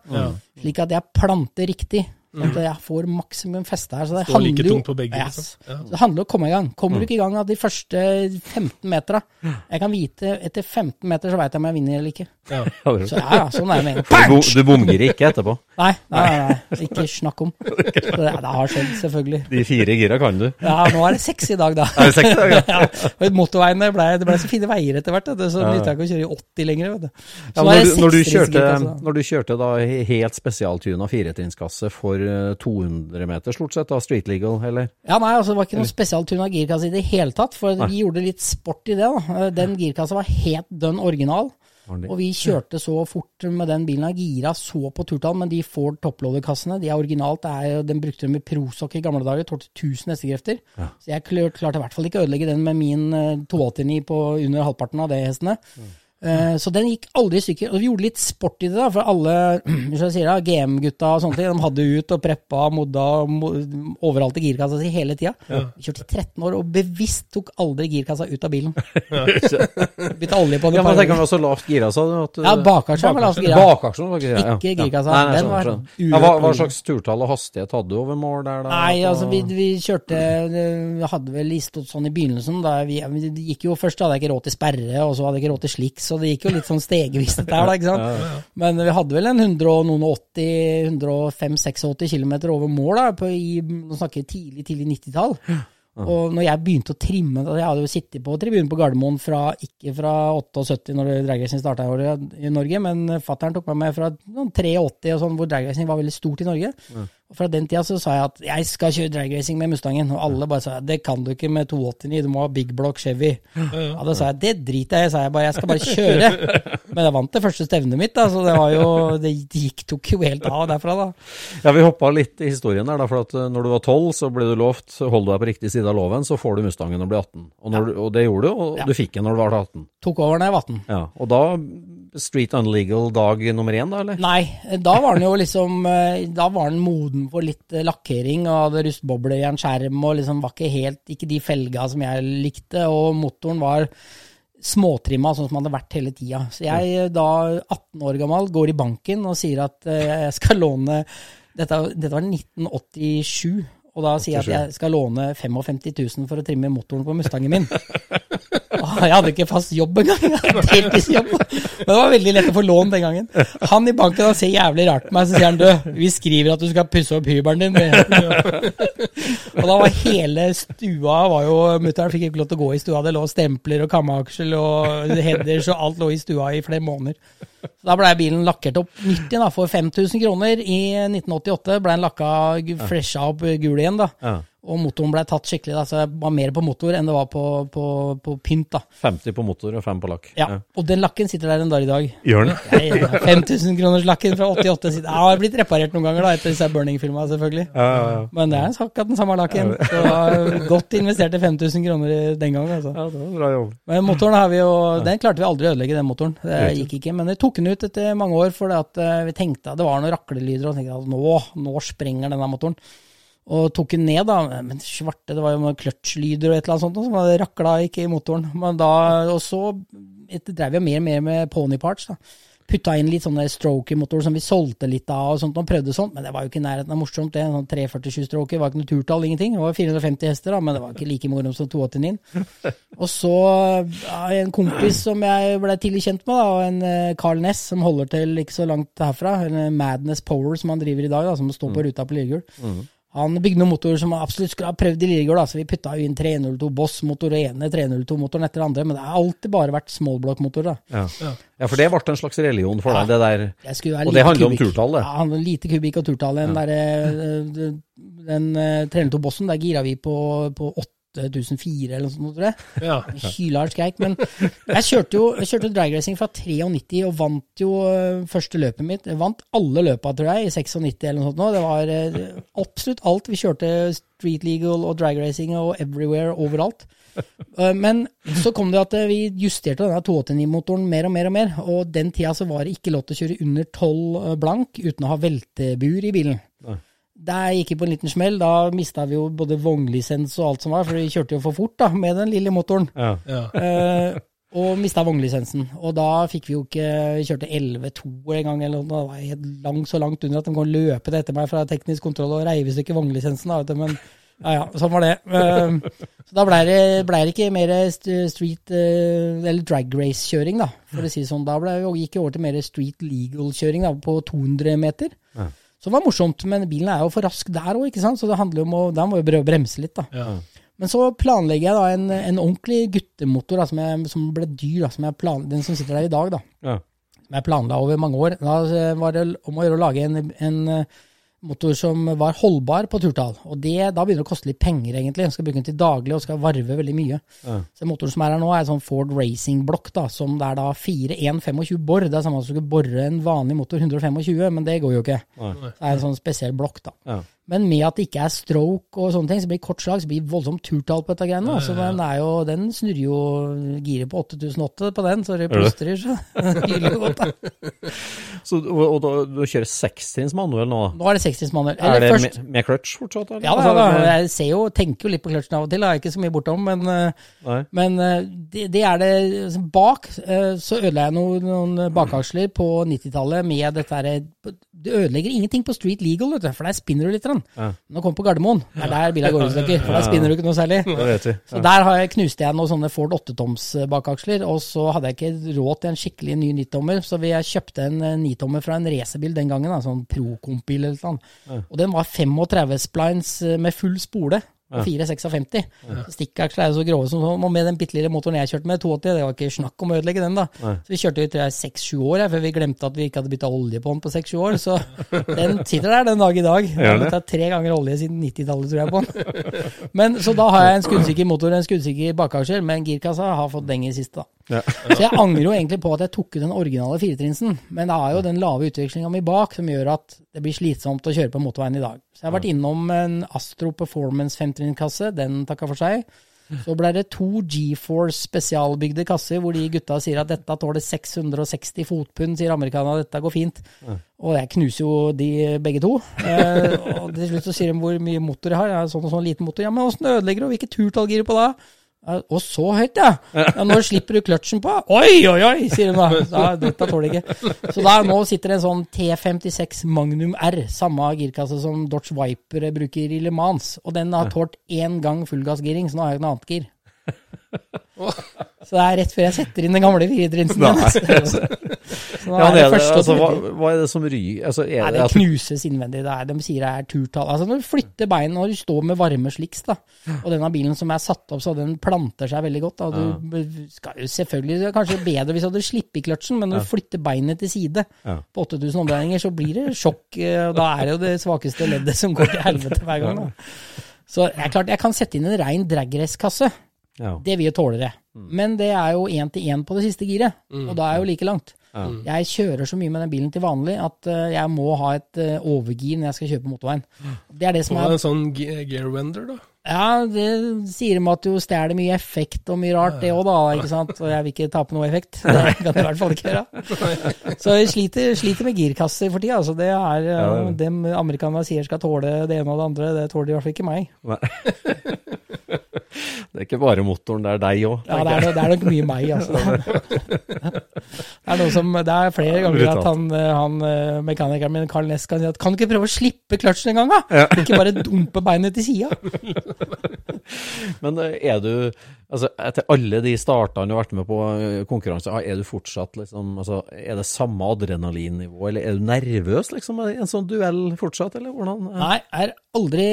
Speaker 3: Slik at jeg planter riktig. Sånn at jeg får maksimum feste her. Så det
Speaker 5: Står like
Speaker 3: handler jo
Speaker 5: tungt på begge,
Speaker 3: Yes.
Speaker 5: liksom. Ja.
Speaker 3: Det handler om å komme i gang. Kommer du ikke i gang av de første 15 metera Jeg kan vite etter 15 meter så veit jeg om jeg vinner eller ikke.
Speaker 5: Ja.
Speaker 3: Så ja, sånn er det med en
Speaker 2: Du,
Speaker 3: gang.
Speaker 2: du bomgirer ikke etterpå.
Speaker 3: Nei, nei, nei, nei, ikke snakk om. Så det, det har skjedd, selvfølgelig.
Speaker 2: De fire gira kan du.
Speaker 3: Ja, nå er det seks i dag, da.
Speaker 2: Er det seks i dag, ja?
Speaker 3: ja, og motorveiene ble, det ble så fine veier etter hvert, så ja. nytta jeg ikke å kjøre i 80 lenger. Vet du. Så
Speaker 2: Ja,
Speaker 3: nå er
Speaker 2: når,
Speaker 3: det
Speaker 2: du, når, du kjørte,
Speaker 3: altså.
Speaker 2: når du kjørte da helt spesialtuna firetrinnskasse for 200 meter, stort sett, da, street legal, eller?
Speaker 3: Ja, nei, altså, det var ikke noe spesialtuna girkasse i det hele tatt, for vi gjorde litt sport i det. da. Den girkassa var helt dønn original. Og vi kjørte så fort med den bilen og gira så på turtall, men de Ford topploader-kassene, de er originalt, det er, den brukte de med prosokk i gamle dager, tålte 1000 hestekrefter. Så jeg klør- klarte i hvert fall ikke å ødelegge den med min eh, 289 på under halvparten av det hestene. Eh, Så den gikk aldri i stykker. Og vi gjorde litt sport i det, da, for alle da, GM-gutta og sånne ting, de hadde ut og preppa og modda overalt i girkassa si hele tida. Vi kjørte i 13 år og bevisst tok aldri girkassa ut av bilen. Bytta olje på den.
Speaker 2: Ja, men
Speaker 3: par
Speaker 2: tenk om det var så lavt gira, sa du? At,
Speaker 3: Ja, bakaksjen var lavt gira.
Speaker 2: Bakaksjon var gira, ja.
Speaker 3: Ikke girkassa.
Speaker 2: Ja. Nei, nei,
Speaker 3: Den var
Speaker 2: skjønner. Ja, hva, hva slags turtall og hastighet hadde du over mål der? da?
Speaker 3: Nei, altså vi, vi kjørte Vi hadde vel listet sånn i begynnelsen. Da vi, vi det gikk jo Først hadde jeg ikke råd til sperre, og så hadde jeg ikke råd til sliks, så det gikk jo litt sånn stegvis dette her, da, ikke sant. Men vi hadde vel en 100 og noen og 80, 105-86 km over mål da, på, i nå snakker vi tidlig, tidlig 90-tall. Og når jeg begynte å trimme Jeg hadde jo sittet på tribunen på Gardermoen fra ikke fra 78, når dragracing starta i Norge, men fattern tok meg med fra sånn 83 og sånn, hvor dragracing var veldig stort i Norge. Fra den tida så sa jeg at jeg skal kjøre dragracing med Mustangen, og alle bare sa det kan du ikke med 289, du må ha big block Chevy. Ja, da sa jeg det driter jeg i, sa jeg bare, jeg skal bare kjøre. Men jeg vant det første stevnet mitt, da, så det var jo Det gikk tok jo helt av derfra, da.
Speaker 2: Ja, Vi hoppa litt i historien der, da, for at eh, når du var 12, så ble du lovt hold deg på riktig side av loven, så får du Mustangen når du blir 18. Og, når, og det gjorde du, og
Speaker 3: Ja.
Speaker 2: du fikk den når du var 18.
Speaker 3: Tok over da jeg var 18.
Speaker 2: Ja, Og da street unlegal dag nummer én, da, eller?
Speaker 3: Nei, da var den jo liksom eh, Da var den moden for litt eh, lakkering og hadde en skjerm og liksom var ikke helt Ikke de felga som jeg likte, og motoren var småtrimma sånn som han hadde vært hele tida. Så jeg, da 18 år gammel, går i banken og sier at eh, jeg skal låne Dette, dette var 1987. Og da sier jeg at jeg skal låne 55 000 for å trimme motoren på Mustangen min. Åh, jeg hadde ikke fast jobb engang. Jeg hadde heltidsjobb. Men det var veldig lett å få lån den gangen. Han i banken han ser jævlig rart på meg, så sier han du, vi skriver at du skal pusse opp hybelen din. Og da var hele stua var jo Mutter'n fikk ikke lov til å gå i stua. Det lå stempler og kammeaksel og headers og alt lå i stua i flere måneder. Så da blei bilen lakkert opp nyttig da, for 5000 kroner. I 1988 ble den lakka fresha opp gul igjen, da.
Speaker 2: Ja.
Speaker 3: Og motoren ble tatt skikkelig, da, så det var mer på motor enn det var på, på, på pynt. da.
Speaker 2: 50 på motor og 5 på lakk.
Speaker 3: Ja, Og den lakken sitter der en dag i dag.
Speaker 2: Gjør den?
Speaker 3: Ja, ja, ja. 5000 kroners lakken fra 88 sitter ja, har blitt reparert noen ganger da, etter disse burning-filma, selvfølgelig.
Speaker 2: Ja, ja, ja.
Speaker 3: Men det er akkurat den samme lakken. Så godt investerte 5000 kroner den gangen. altså.
Speaker 2: ja, det var bra jobb.
Speaker 3: Men motoren har vi jo, den klarte vi aldri å ødelegge, den motoren. Det gikk ikke. Men vi tok den ut etter mange år fordi at eh, vi tenkte at det var noen raklelyder, og tenkte at nå, nå sprenger denne motoren. Og tok den ned, da. Men svarte, det var jo kløtsjlyder og et eller annet sånt, som rakla ikke i motoren. Men da, og så drev vi mer og mer med pony parts. da. Putta inn litt sånne stroker-motorer som vi solgte litt av, og sånt, og prøvde sånt, men det var jo ikke i nærheten av morsomt. det, sånn 347-stroker var ikke noe turtall, ingenting. Det var 450 hester, da, men det var ikke like moro som 289. Og så ja, en kompis som jeg ble tidlig kjent med, da, og en eh, Carl Ness, som holder til ikke så langt herfra, en eh, Madness Power som han driver i dag, da, som står på ruta på Lillehjul. Han bygde noen motorer som absolutt skulle ha prøvd i Lillejord, så vi putta jo inn 302 Boss-motor og ene 302-motoren etter den andre, men det har alltid bare vært smallblock-motorer.
Speaker 2: Ja. ja, for det ble en slags religion for deg, det der.
Speaker 3: Jeg
Speaker 2: Og det handler om turtall, det.
Speaker 3: Ja, han lite kubikk og turtall. Den, der, eh, den eh, 302 Bossen, der gira vi på, på 8004 eller noe sånt, tror jeg.
Speaker 5: Ja.
Speaker 3: Hylhard skreik. Men jeg kjørte jo jeg kjørte dragracing fra 93 og vant jo øh, første løpet mitt. Jeg vant alle løpa, tror jeg, i 96 eller noe sånt. nå. Det var øh, absolutt alt. Vi kjørte street legal og dragracing og everywhere, overalt. Øh, Men så kom det at vi justerte denne 289-motoren mer og mer og mer, og den tida så var det ikke lov til å kjøre under 12 blank uten å ha veltebur i bilen. Der gikk vi på en liten smell. Da mista vi jo både vognlisens og alt som var, for vi kjørte jo for fort da, med den lille motoren.
Speaker 2: Ja.
Speaker 5: Ja.
Speaker 3: Eh, og mista vognlisensen. Og da fikk vi jo ikke Vi kjørte 11-2 en gang, eller noe. Det var helt langt, så langt under at de kom løpende etter meg fra teknisk kontroll og reiv i stykker vognlisensen. Da, vet du. Men ja, ja, sånn var det. Eh, så da blei det, ble det ikke mer street eh, eller drag race-kjøring, da. For å si sånn. Da ble, gikk vi over til mer street legal-kjøring da, på 200 meter. Som var morsomt, men bilen er jo for rask der òg. Så det handler jo om å Da må vi prøve å bremse litt, da.
Speaker 5: Ja.
Speaker 3: Men så planlegger jeg da en, en ordentlig guttemotor da, som, jeg, som ble dyr, da, som jeg plan, den som sitter der i dag, da,
Speaker 2: Ja.
Speaker 3: som jeg planla over mange år. Da eh, var det om å gjøre å lage en, en eh, motor som var holdbar på turtall. Og det, da begynner det å koste litt penger, egentlig. Skal bruke den til daglig og skal varve veldig mye. Så motoren som er her nå, er en sånn Ford Racing-blokk, da, som det er da 4-1-25 bor. Det er samme som du skulle bore en vanlig motor 125, men det går jo ikke. Det er en sånn spesiell blokk, da.
Speaker 2: Ja.
Speaker 3: Men med at det ikke er stroke og sånne ting, så blir kort slag, så blir det voldsomt turtall på dette greiene. Så den, er jo, den snurrer jo giret på 8008 på den, så det plystrer. Så hyler godt, da.
Speaker 2: Så, og, og da, du kjører sekstrinns manuell nå?
Speaker 3: Nå er det 60 manuell.
Speaker 2: Er det
Speaker 3: først
Speaker 2: med, med clutch fortsatt? Eller?
Speaker 3: Ja da,
Speaker 2: Altså,
Speaker 3: da, jeg ser jo, tenker jo litt på clutchen av og til, da. ikke så mye bortom, men, eh,
Speaker 2: Nei.
Speaker 3: men eh, det, det er det altså, Bak eh, så ødela jeg noen, noen bakaksler på 90-tallet med dette herre Du ødelegger ingenting på street legal, for der spinner du litt. Ja. Når du kommer på Gardermoen, det er der bilen går ut, for der spinner du ikke noe særlig.
Speaker 2: Vi.
Speaker 3: Så der har jeg, knuste jeg noen sånne Ford 8-toms bakaksler, og så hadde jeg ikke råd til en skikkelig ny 9-tommer, så jeg kjøpte en eh, 9-tommer fra en racerbil den gangen, da, sånn Procomp-bil eller noe sånt. Og den var 35 splines eh, med full spole. Og 456. Stikkaksler er jo så grove som sånn, og med den bitte lille motoren jeg kjørte med, 280, det var ikke snakk om å ødelegge den, da. Så vi kjørte i seks-sju år, jeg, før vi glemte at vi ikke hadde bytta olje på den på seks-sju år. Så den sitter der den dag i dag. Jeg har bytta tre ganger olje siden 90-tallet, tror jeg, på den. Men, så da har jeg en skuddsikker motor, en skuddsikker bakaksjer, men girkassa har fått deng i siste, da. Så jeg angrer jo egentlig på at jeg tok ut den originale firetrinsen, men det er jo den lave utvekslinga mi bak som gjør at det blir slitsomt å kjøre på motorveien i dag. Så jeg har vært innom en Astro Performance femtrinskasse, den takka for seg. Så ble det to GeForce spesialbygde kasser hvor de gutta sier at dette tåler 660 fotpund, sier amerikanerne, dette går fint. Og jeg knuser jo de begge to. Eh, og til slutt så sier de hvor mye motor jeg har. Jeg har sånn og sånn liten motor. Ja, men åssen ødelegger du? Hvilket turtall gir du på da? Ja, Og så høyt, ja. ja! Når slipper du kløtsjen på? Oi, oi, oi, sier hun da. da dette tåler jeg ikke. Så da nå sitter det en sånn T56 Magnum R, samme girkasse som Dodge Viper bruker i Le Mans. Og den har tålt én gang fullgassgiring, så nå har jeg ikke noe annet gir. Så det er rett før jeg setter inn den gamle firedrinsen igjen. Så, så
Speaker 2: Ja, det
Speaker 3: det
Speaker 2: det, altså, hva, hva er det som ryker? Altså, er
Speaker 3: Nei,
Speaker 2: det
Speaker 3: det knuses innvendig. Det er, de sier det er turtall. Altså Når du flytter beina når du står med varme sliks, da, og denne bilen som er satt opp så den planter seg veldig godt da, Du skal jo selvfølgelig det er kanskje bedre hvis du hadde sluppet kløtsjen, men når du flytter beinet til side
Speaker 2: Ja.
Speaker 3: på 8000 omdreininger, så blir det sjokk. eh, og Da er det jo det svakeste leddet som går til helvete hver gang. Da. Så det er klart, jeg kan sette inn en rein dragrace-kasse.
Speaker 2: Ja.
Speaker 3: Det vil jo tåle det. Men det er jo én til én på det siste giret, og da er jo like langt.
Speaker 2: Ja.
Speaker 3: Jeg kjører så mye med den bilen til vanlig at eh, jeg må ha et eh, overgir når jeg skal kjøpe motorveien. Det er det som er
Speaker 5: en sånn gearwender, da.
Speaker 3: Ja, det sier de at du stjeler mye effekt og mye rart, det òg, da. ikke sant? Og jeg vil ikke tape noe effekt. Det kan jeg i hvert fall ikke gjøre. Så jeg sliter, sliter med girkasser for tida. Altså, det er
Speaker 2: Ja, ja.
Speaker 3: dem amerikanerne sier skal tåle det ene og det andre, det tåler i hvert fall ikke meg.
Speaker 2: Nei. Det er ikke bare motoren, det er deg òg.
Speaker 3: Ja, det er, det er nok mye meg, altså. Det er, noe som, det er flere ganger at han, eh, han eh, mekanikeren min, Carl Ness, kan si at kan du ikke prøve å slippe kløtsjen en gang, da? Ikke bare dumpe beinet til sida.
Speaker 2: Men eh, er du altså, Etter alle de startene du har vært med på eh, konkurranse, er du fortsatt liksom altså, Er det samme adrenalinnivå, eller er du nervøs liksom i en sånn duell fortsatt, eller hvordan? eh?
Speaker 3: Nei, jeg er aldri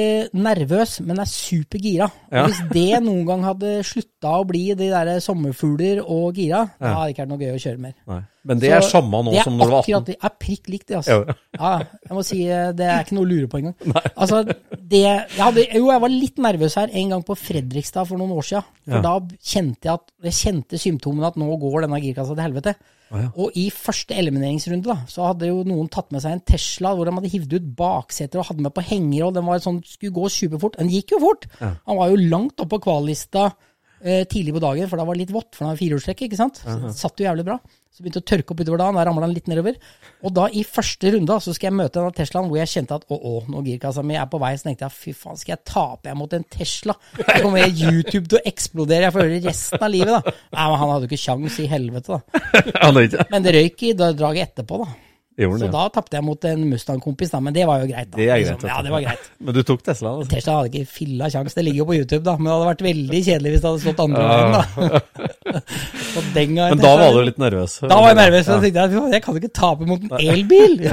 Speaker 3: nervøs, men jeg er supergira.
Speaker 2: Ja.
Speaker 3: Hvis det noen gang hadde slutta å bli de der sommerfugler og gira, da hadde det ikke vært noe gøy å kjøre mer.
Speaker 2: Nei. Men det er samme nå
Speaker 3: det er
Speaker 2: som når du var 18?
Speaker 3: akkurat- Det er prikk likt, det. altså.
Speaker 2: Ja.
Speaker 3: Ja, jeg må si eh, det er ikke noe å lure på engang. Altså, det, jeg hadde, jo, jeg var litt nervøs her en gang på Fredrikstad for noen år siden. For
Speaker 2: Ja.
Speaker 3: da kjente jeg at, jeg kjente symptomene at nå går denne girkassa til helvete.
Speaker 2: ja.
Speaker 3: Og i første elimineringsrunde da, så hadde jo noen tatt med seg en Tesla hvor de hadde hivd ut bakseter og hadde med på henger, og den var sånn, skulle gå superfort. Den gikk jo fort! Han var jo langt oppe på kvallista eh, tidlig på dagen, for da var det litt vått, for det var firehjulstrekk, ikke sant? Så det satt jo jævlig bra. Så begynte det å tørke opp utover dagen, da ramla den litt nedover. Og da, i første runde, så skal jeg møte en av Teslaen hvor jeg kjente at å, å, nå girkassa mi er på vei, så tenkte jeg fy faen, skal jeg tape jeg mot en Tesla? Så kommer YouTube til å eksplodere, jeg får høre resten av livet, da. Nei, men han hadde jo ikke sjans i helvete, da. Men det røyk i da- draget etterpå, da. Så
Speaker 2: det?
Speaker 3: da tapte jeg mot en Mustang-kompis, men det var jo greit. da.
Speaker 2: Det er greit.
Speaker 3: Liksom. Ja, det var greit.
Speaker 2: Men du tok Tesla? Altså.
Speaker 3: Tesla hadde ikke filla kjangs, det ligger jo på YouTube, da. Men det hadde vært veldig kjedelig hvis det hadde stått andre veien, da. Så den gangen
Speaker 2: Men da var du litt nervøs?
Speaker 3: Da var jeg nervøs, og ja. tenkte at, jeg kan ikke tape mot en elbil.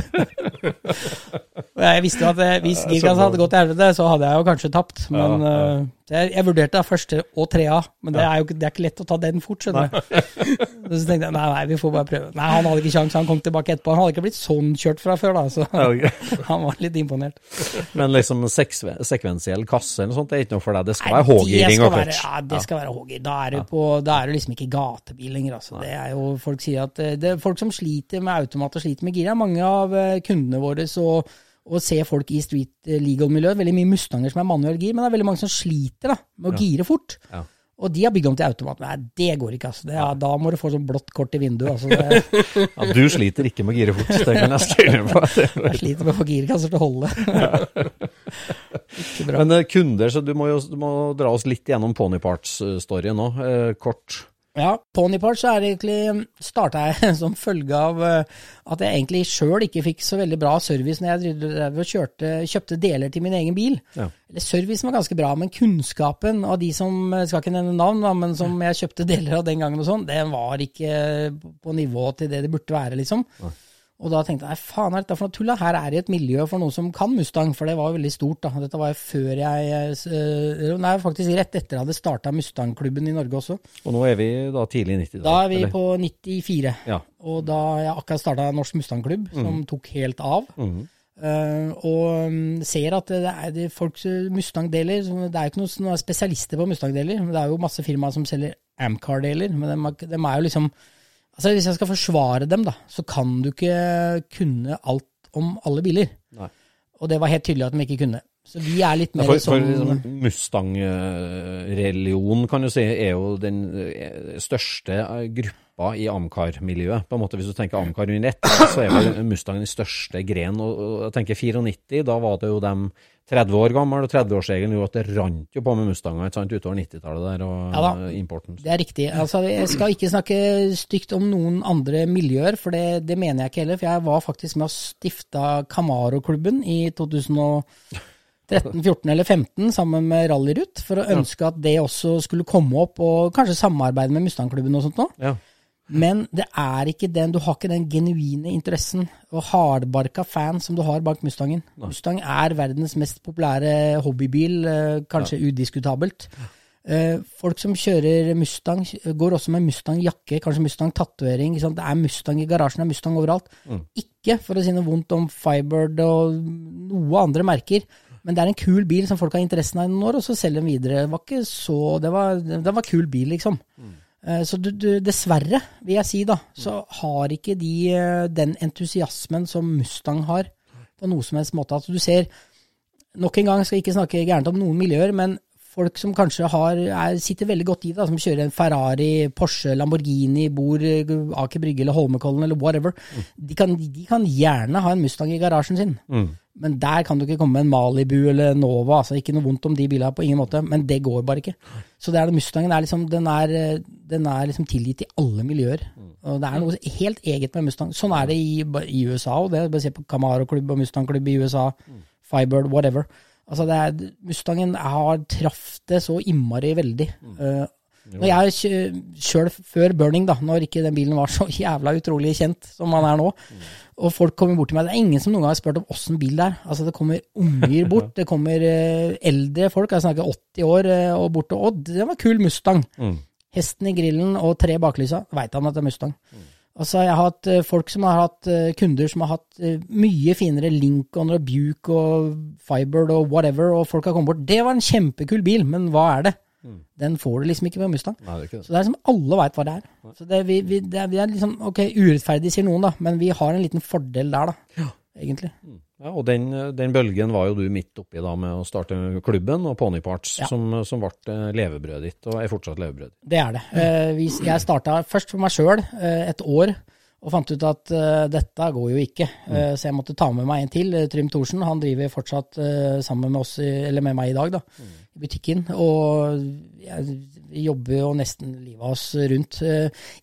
Speaker 3: Og jeg visste jo at eh, hvis girkassa hadde gått til helvete, så hadde jeg jo kanskje tapt. Men
Speaker 2: Ja, ja.
Speaker 3: eh, jeg, jeg vurderte første og trea, men det er jo ikke, det er ikke lett å ta den fort, skjønner du. Så tenkte jeg nei, nei, vi får bare prøve. Nei, han hadde ikke sjans, han kom tilbake etterpå. Han hadde ikke blitt sånn kjørt fra før, da, så han var litt imponert.
Speaker 2: Men liksom sekvensiell kasse eller sånt, det er ikke noe for deg? Det skal
Speaker 3: Nei,
Speaker 2: være H-giring og clutch?
Speaker 3: Ja, det skal være H-gir. Da, er du på- da er du liksom ikke gatebil lenger. Altså. Det er jo, folk sier at eh, det er folk som sliter med automat og sliter med gir. Mange av eh, kundene våre så og se folk i street eh, legal-miljøet. Veldig mye Mustanger som er manuell gir, men det er veldig mange som sliter da, med å gire fort.
Speaker 2: Ja.
Speaker 3: Og de har bygd om til automat. Nei, det går ikke. altså. Det ja, da må du få sånn blått kort i vinduet. Altså.
Speaker 2: Ja, du sliter ikke med å gire fort, det kan jeg stille på.
Speaker 3: jeg sliter med å få girkasser til å holde.
Speaker 2: Men eh, kunder, så du må jo du må dra oss litt gjennom Ponyparts-storyen nå, eh, kort.
Speaker 3: Ja, Ponypart så er det egentlig starta jeg som følge av eh, at jeg egentlig sjøl ikke fikk så veldig bra service når jeg kjørte, kjøpte deler til min egen bil.
Speaker 2: Ja.
Speaker 3: Eller Servicen var ganske bra, men kunnskapen av de som jeg skal ikke nevne navn, da, men som jeg kjøpte deler av den gangen, og sånn, den var ikke på nivå til det det burde være, liksom. Og da tenkte jeg nei, faen er dette for noe tull? Her er det et miljø for noen som kan Mustang, for det var jo veldig stort. da. Dette var jo før jeg eh, Nei, faktisk rett etter jeg hadde starta Mustang-klubben i Norge også.
Speaker 2: Og nå er vi da tidlig i 90
Speaker 3: Da er vi på 94.
Speaker 2: Ja.
Speaker 3: Og da jeg akkurat starta Norsk Mustang-klubb, som tok helt av. Eh, og mm, ser at det er det folk Mustang-deler Det er jo ikke noen er spesialister på Mustang-deler. Det er jo masse firmaer som selger Amcar-deler, men de, de er jo liksom Altså Hvis jeg skal forsvare dem, da, så kan du ikke kunne alt om alle biler.
Speaker 2: Nei.
Speaker 3: Og det var helt tydelig at de ikke kunne. Så vi er litt
Speaker 2: Ja,
Speaker 3: mer
Speaker 2: For, for
Speaker 3: sånn
Speaker 2: liksom, Mustang-religion kan du si er jo den eh, største eh, gruppa i Amcar-miljøet. På en måte Hvis du tenker Amcar under ett, så er vel Mustang den største gren. Og, og jeg tenker 94, da var det jo dem 30 år gammel, og 30-årsregelen gjorde at det rant jo på med Mustanger sant, utover 90-tallet der, og
Speaker 3: Ja
Speaker 2: eh, importen.
Speaker 3: Det er riktig. Altså, jeg skal ikke snakke stygt om noen andre miljøer, for det, det mener jeg ikke heller. For jeg var faktisk med og stifta Camaro-klubben i 2013, 14 eller 15 sammen med Rallyrut, for å ønske at det også skulle komme opp, og kanskje samarbeide med Mustang-klubben og sånt noe.
Speaker 2: Ja.
Speaker 3: Men det er ikke den, du har ikke den genuine interessen og hardbarka fan som du har bak Mustangen. Mustang er verdens mest populære hobbybil, kanskje kanskje udiskutabelt. Eh, Folk som kjører Mustang, går også med Mustang-jakke, kanskje Mustang-tatovering. Det er Mustang i garasjen, det er Mustang overalt. Ikke for å si noe vondt om Firebird og noe andre merker, men det er en kul bil som folk har interessen av i noen år, og så selger de videre. Det var ikke så Det var, det var kul bil, liksom. Eh, Så du, du, dessverre, vil jeg si, da, så har ikke de eh, den entusiasmen som Mustang har, på noe som helst måte. Altså, du ser Nok en gang skal jeg ikke snakke gærent om noen miljøer, men folk som kanskje har, er, sitter veldig godt i det, som kjører en Ferrari, Porsche, Lamborghini, bor eh, Aker Brygge eller Holmenkollen eller whatever, de, kan, de kan gjerne ha en Mustang i garasjen sin. Men der kan du ikke komme med en Malibu eller Nova. altså Ikke noe vondt om de bilene på ingen måte, men det går bare ikke. Så det er det Mustangen er liksom, den er, eh, den er liksom tilgitt i alle miljøer. Og Det er noe helt eget med Mustang. Sånn er det i, i USA det. Bare se på Camaro-klubb og Mustang-klubb i USA. Firebird, whatever. Altså det er, Mustangen har traff det så innmari veldig. Uh, når jeg sjøl før Burning, da, når ikke den bilen var så jævla utrolig kjent som han er nå, og folk kommer bort til meg Det er ingen som noen gang har spurt om åssen bil det er. Altså Det kommer unger bort, det kommer eh, eldre folk, jeg snakker 80 år eh, og bort til Odd. det var kul Mustang. Hesten i grillen og tre baklysa, veit han at det er Mustang. Og så har jeg hatt eh, folk som har hatt eh, kunder som har hatt eh, mye finere Lincoln og Buke og Fiber og whatever, og folk har kommet bort. Det var en kjempekul bil, men hva er det? Den får du liksom ikke med Mustang.
Speaker 2: Nei, det ikke det.
Speaker 3: Så det er liksom alle veit hva det er. Så det, vi, vi, det, er, vi er liksom, ok, urettferdig sier noen da, men vi har en liten fordel der da, egentlig.
Speaker 2: Ja, og den, den bølgen var jo du midt oppi da med å starte klubben og Ponyparts,
Speaker 3: Ja.
Speaker 2: som, som ble eh, levebrødet ditt, og er fortsatt levebrød.
Speaker 3: Det er det. Eh, vi, jeg starta først for meg sjøl et år, og fant ut at uh, dette går jo ikke. Eh, så jeg måtte ta med meg en til. eh, Trym Thorsen. Han driver fortsatt uh, sammen med oss, i- eller med meg i dag, da, i butikken. Og jeg, jobber jo nesten livet oss rundt.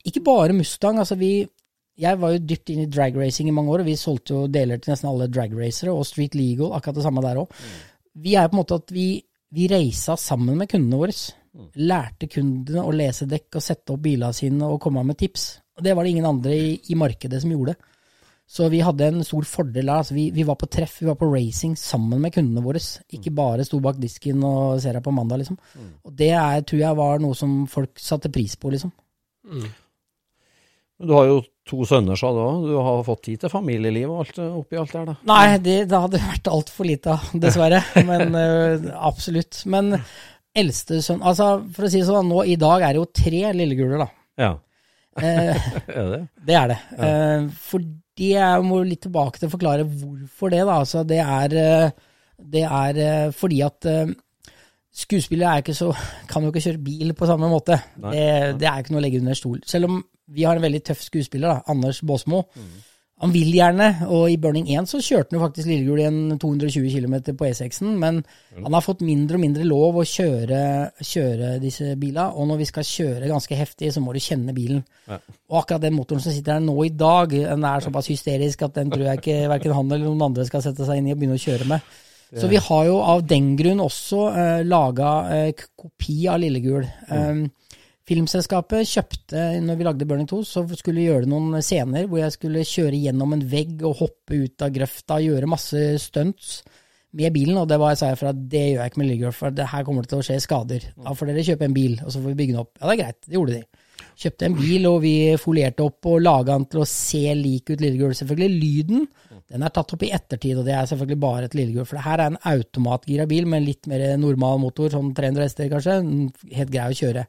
Speaker 3: Ikke bare Mustang. altså vi jeg var jo dypt inn i drag racing i mange år, og vi solgte jo deler til nesten alle drag racere, og Street Legal, akkurat det samme der òg. Vi er på en måte at vi, vi reisa sammen med kundene våre. Lærte kundene å lese dekk og sette opp bilene sine og komme med tips. Og det var det ingen andre i, i markedet som gjorde. Så vi hadde en stor fordel der. Altså vi, vi var på treff, vi var på racing sammen med kundene våre. Ikke bare sto bak disken og ser deg på mandag, liksom. Og det er, tror jeg var noe som folk satte pris på, liksom.
Speaker 2: Mm. Du har jo to sønner, sa du òg. Du har fått tid til familieliv og alt eh, oppi alt der, da.
Speaker 3: Nei, det, det hadde vært altfor lite av, dessverre. Men øh, absolutt. Men eldste sønn Altså, for å si det sånn, nå i dag er det jo tre lilleguler, da.
Speaker 2: Ja,
Speaker 3: Eh,
Speaker 2: er det?
Speaker 3: det er det. Eh, fordi jeg må litt tilbake til å forklare hvorfor det, da. Altså, det er, eh, det er eh, fordi at skuespillere er ikke så, kan jo ikke kjøre bil på samme måte.
Speaker 2: Nei.
Speaker 3: Det, det er ikke noe å legge under stol. Selv om vi har en veldig tøff skuespiller, da, Anders Baasmo. Han vil gjerne, og i Burning 1 så kjørte han jo faktisk Lillegul i en 220 km på E6-en, men han har fått mindre og mindre lov å kjøre, kjøre disse bilene, og når vi skal kjøre ganske heftig, så må du kjenne bilen.
Speaker 2: Ja.
Speaker 3: Og akkurat den motoren som sitter her nå i dag, den er såpass hysterisk at den tror jeg ikke hverken han eller noen andre skal sette seg inn i og begynne å kjøre med. Så vi har jo av den grunn også uh, laga uh, k- kopi av Lillegul. Um, Filmselskapet kjøpte, når vi lagde Burning 2, så skulle vi gjøre noen scener hvor jeg skulle kjøre gjennom en vegg og hoppe ut av grøfta, gjøre masse stunts med bilen, og det var jeg sa jeg fra, det gjør jeg ikke med Lillegul, for det her kommer det til å skje skader. Da får dere kjøpe en bil, og så får vi bygge den opp. Ja, det er greit, det gjorde de. Kjøpte en bil, og vi folierte opp og laga den til å se lik ut Lillegul. Selvfølgelig, lyden den er tatt opp i ettertid, og det er selvfølgelig bare et Lillegul. For det her er en automatgira bil med litt mer normal motor, sånn 300 hester kanskje. Helt grei å kjøre.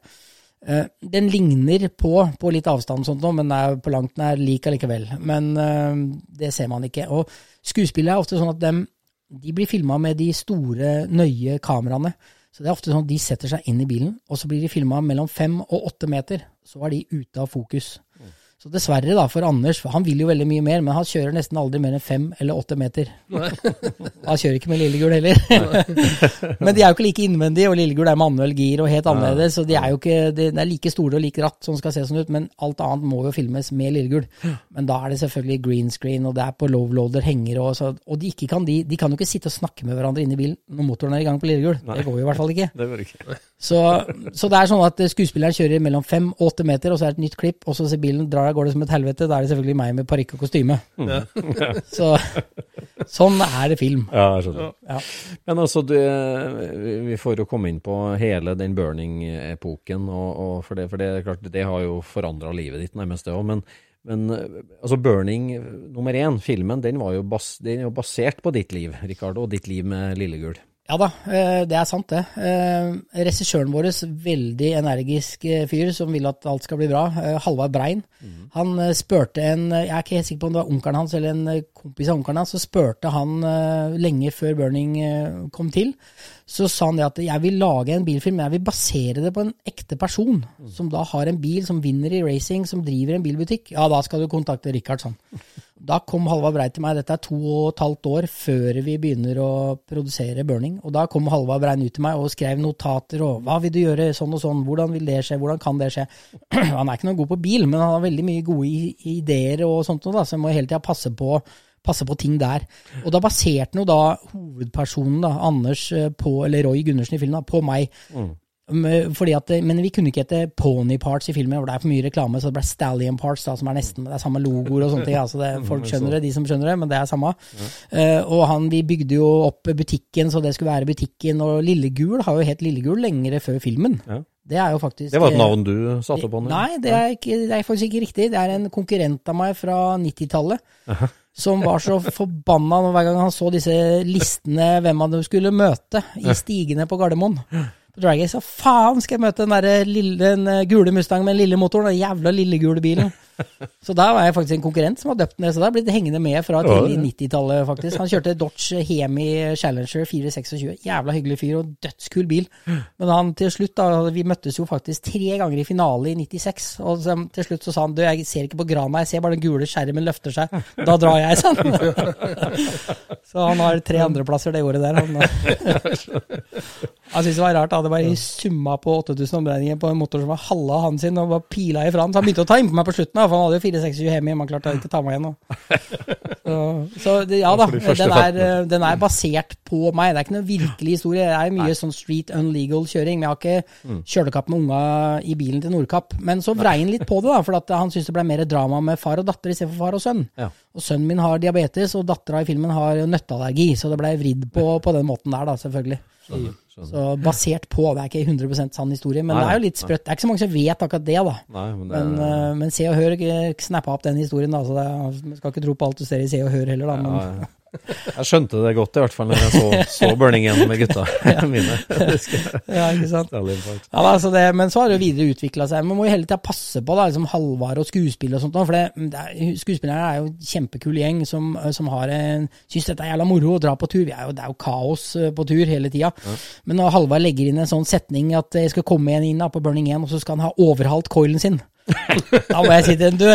Speaker 3: Eh, den ligner på, på litt avstand, sånt men er på langt nær lik allikevel. Men eh, det ser man ikke. Og skuespillet er ofte sånn at dem, de blir filma med de store, nøye kameraene. Så det er ofte sånn at de setter seg inn i bilen, og så blir de filma mellom fem og åtte meter. Så er de ute av fokus. Så dessverre da, for Anders, for han vil jo veldig mye mer, men han kjører nesten aldri mer enn fem eller åtte meter. han kjører ikke med lillegul heller. men de er jo ikke like innvendige, og lillegul er manuell gir og helt annerledes. Så de er jo ikke, de, er like store og like ratt som skal se sånn ut, men alt annet må jo filmes med lillegul. Men da er det selvfølgelig green screen, og det er på low-loader, henger og så, Og de, ikke kan, de, de kan jo ikke sitte og snakke med hverandre inne i bilen når motoren er i gang på lillegul. Det går jo i hvert fall ikke.
Speaker 2: Det går ikke.
Speaker 3: Så, så det er sånn at skuespilleren kjører mellom fem og åtte meter, og så er det et nytt klipp, og så ser bilen drar av gårde som et helvete. Da er det selvfølgelig meg med parykk og kostyme. Så sånn er det film.
Speaker 2: Ja, jeg skjønner.
Speaker 3: Ja.
Speaker 2: Men altså, du, vi- vi får jo komme inn på hele den burning-epoken, og, og for, det, for det er klart, det har jo forandra livet ditt nærmest, det òg. Men, men altså, burning nummer én, filmen, den, var jo bas, den er jo basert på ditt liv, Ricardo, og ditt liv med Lillegul.
Speaker 3: Ja da, eh, det er sant det. Eh, Regissøren vår, veldig energisk eh, fyr som vil at alt skal bli bra, Halvard Brein, han eh, spurte en Jeg er ikke helt sikker på om det var onkelen hans eller en kompis av onkelen hans, så spurte han lenge før Burning kom til, så sa han det at jeg vil lage en bilfilm, men jeg vil basere det på en ekte person, som da har en bil, som vinner i racing, som driver en bilbutikk. Ja, da skal du kontakte Richard, sånn. Da kom Halvard Brei til meg, dette er to og et halvt år før vi begynner å produsere Burning. Og da kom Halvard Brein ut til meg og skrev notater og hva vil du gjøre sånn og sånn, hvordan vil det skje, hvordan kan det skje. Han er ikke noe god på bil, men han har veldig mye gode ideer og sånt noe, så jeg må hele tida passe på passe på ting der. Og da baserte han jo da hovedpersonen, da, Anders eh, på, eller Roy Gundersen i filmen, da, på meg. Fordi at, men vi kunne ikke hete Pony Parts i filmen, for det er for mye reklame, så det ble Stallion Parts, da, som er nesten det er samme logoer og sånne ting. Altså det, folk skjønner det, de som skjønner det, men det er samme. Uh, og han, vi bygde jo opp butikken, så det skulle være butikken, og Lillegul har jo hett Lillegul lengre før filmen.
Speaker 2: Ja.
Speaker 3: Det er jo faktisk
Speaker 2: Det var et
Speaker 3: eh,
Speaker 2: navn du satte på? den?
Speaker 3: Nei, det er, ikke, det er faktisk ikke riktig. Det er en konkurrent av meg fra 90-tallet. Som var så forbanna hver gang han så disse listene hvem han skulle møte i stigene på Gardermoen. Drag Race, så faen skal jeg møte den der lille, den eh, gule Mustang med den lille motoren, den jævla lille gule bilen. Så der var jeg faktisk en konkurrent som har døpt ned, så det har blitt hengende med fra tidlig 90-tallet, faktisk. Han kjørte Dodge Hemi Challenger 426, jævla hyggelig fyr og dødskul bil. Men han til slutt, da, vi møttes jo faktisk tre ganger i finale i 96, og så, til slutt så sa han, du, jeg ser ikke på grana, jeg ser bare den gule skjermen løfter seg. Da drar jeg, sa han. Så han har tre andreplasser det året der. Han, han syntes det var rart, da. Det var summa på 8000 omregninger på en motor som var halve han sin, og bare pila ifra han. Så han begynte å ta innpå meg på slutten, da, for han hadde jo 4-6-7 hjemme, men han klarte ikke å ta meg igjen. Så, så det, ja da,
Speaker 2: første
Speaker 3: den er, den er basert på meg. Det er ikke noen virkelig historie. Det er mye sånn street unlegal kjøring. Men jeg har ikke kjølekapp med unga i bilen til Nordkapp. Men så vrei han litt på det, da, for han syntes det ble mer drama med far og datter istedenfor far og sønn.
Speaker 2: Ja.
Speaker 3: Og sønnen min har diabetes, og dattera i filmen har nøtteallergi, så det ble vridd på, på den måten der, da, selvfølgelig.
Speaker 2: Skjønner, skjønner.
Speaker 3: Så basert på, det er ikke 100 sann historie, men
Speaker 2: Nei,
Speaker 3: det er jo litt sprøtt. Det er ikke så mange som vet akkurat det, da.
Speaker 2: Nei, men det
Speaker 3: Men, uh, men Se og Hør eh, snappa opp den historien, da, så det, man skal ikke tro på alt du ser i Se og Hør heller, da. Men,
Speaker 2: ja, ja. Jeg skjønte det godt, i hvert fall, når jeg så, så Burning igjen med gutta mine.
Speaker 3: Ja, ikke sant? Ja, altså det, men så har det jo videre utvikla seg. Man må jo hele tida passe på da, liksom Halvard og skuespill og sånt. For det, det er, skuespillerne er jo en kjempekul gjeng som, som har en, syns dette er jævla moro å dra på tur. Vi er jo, det er jo kaos eh, på tur hele tida. Men når Halvard legger inn en sånn setning at jeg skal komme en inn da, på Burning 1, og så skal han ha overhalt coilen sin. Da må jeg si til den, du.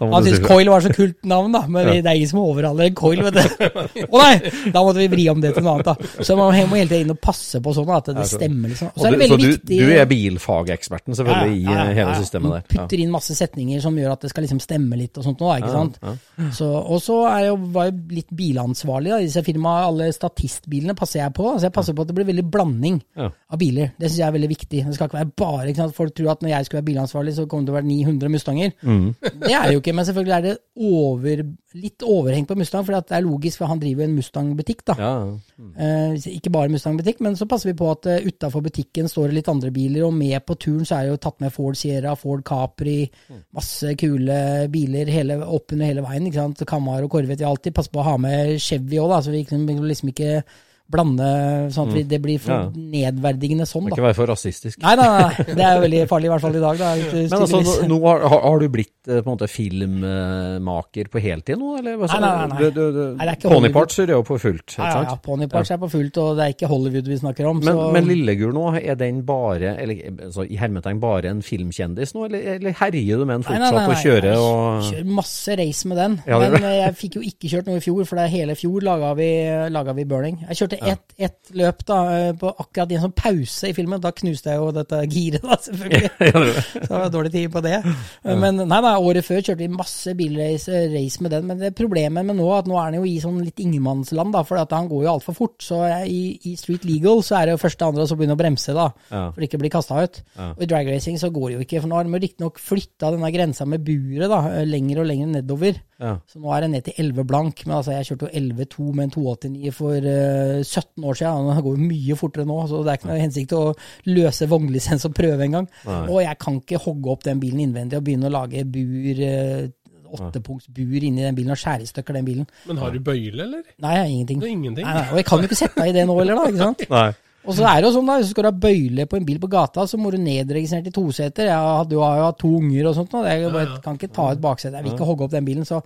Speaker 3: Han
Speaker 2: syntes
Speaker 3: Coil var så kult navn, da, men det er ingen som overhaler en Coil, vet du. Å nei! Da måtte vi vri om det til noe annet, da. Så man må hele tiden inn og passe på sånn at det stemmer, liksom. Og så er det
Speaker 2: så
Speaker 3: veldig
Speaker 2: du,
Speaker 3: viktig
Speaker 2: du er bilfageksperten, selvfølgelig, i eh, hele systemet der. Ja.
Speaker 3: Putter inn masse setninger som gjør at det skal liksom stemme litt og sånt noe, ikke sant.
Speaker 2: ja.
Speaker 3: Så, og så er jeg jo, var jeg litt bilansvarlig da, i disse firmaene. Alle statistbilene passer jeg på. Altså jeg passer på at det blir veldig blanding av biler. Det syns jeg er veldig viktig. Det skal ikke være bare ikke sant? Folk tror at når jeg skulle være bilansvarlig, så kommer det til å være 900 Mustanger.
Speaker 2: Mm.
Speaker 3: Det er det jo ikke, men selvfølgelig er det over, litt overheng på Mustang, for det er logisk, for han driver jo en Mustang-butikk. da.
Speaker 2: Ja, Mm.
Speaker 3: Eh, ikke bare Mustang-butikk, men så passer vi på at uh, utafor butikken står det litt andre biler, og med på turen så er det jo tatt med Ford Sierra, Ford Capri, masse kule biler hele, oppunder hele veien. ikke sant? Camaro og Corvette. Alltid passer på å ha med Chevy òg, så vi liksom, liksom ikke blande sånn at vi, det blir for nedverdigende sånn, da.
Speaker 2: ikke være for rasistisk.
Speaker 3: Nei, nei, nei, det er jo veldig farlig, i hvert fall i dag. da.
Speaker 2: Men altså, nå, nå har, har- du blitt eh, på en måte filmmaker på heltid nå, eller? Altså,
Speaker 3: Nei, nei, nei, nei.
Speaker 2: Du, du, du,
Speaker 3: Nei, Ponyparts er
Speaker 2: jo på fullt, ikke
Speaker 3: ja, ja,
Speaker 2: Ponyparts
Speaker 3: ja, er på fullt, og det er ikke Hollywood vi snakker om.
Speaker 2: Men,
Speaker 3: så...
Speaker 2: men Lillegur nå, er den bare, eller altså, i hermetegn bare en filmkjendis nå, eller, eller herjer du med den fortsatt og kjører og
Speaker 3: Kjører masse race med den,
Speaker 2: Ja,
Speaker 3: men jeg fikk jo ikke kjørt noe i fjor, for det hele fjor laga vi, laga vi burning. Jeg kjørte ett et løp da, eh, på akkurat i en sånn pause i filmen. Da knuste jeg jo dette giret, da, selvfølgelig. Så det var dårlig tid på det. Men nei, nei, året før kjørte vi masse bilrace race med den. Men det problemet med nå, at nå er han jo i sånn litt ingenmannsland, da, for han går jo altfor fort. Så i, i Street Legal så er det jo første andre som begynner å bremse, da, for ikke å bli kasta ut. Og i drag racing så går det jo ikke, for nå har de riktignok flytta denne grensa med buret da, lenger og lenger nedover. Så nå er det ned til 11 blank, men altså jeg kjørte jo 11-2 med en 289 for eh, 17 år siden, og det går mye fortere nå, så det er ikke noe hensikt å løse vognlisens og prøve engang. Og jeg kan ikke hogge opp den bilen innvendig og begynne å lage bur, eh, åttepunktsbur inni den bilen og skjære i stykker den bilen.
Speaker 5: Men har du bøyle, eller?
Speaker 3: Nei, jeg har ingenting.
Speaker 5: Det er ingenting.
Speaker 3: Nei, nei, og jeg kan jo ikke sette deg i det nå heller, da. ikke sant?
Speaker 2: Nei.
Speaker 3: Og så er det jo sånn da, hvis du skal ha bøyle på en bil på gata, så må du nedregistrere i toseter. Jeg hadde jo, jo hatt to unger og sånt, og jeg bare, kan ikke ta ut baksetet. Jeg vil ikke hogge opp den bilen, så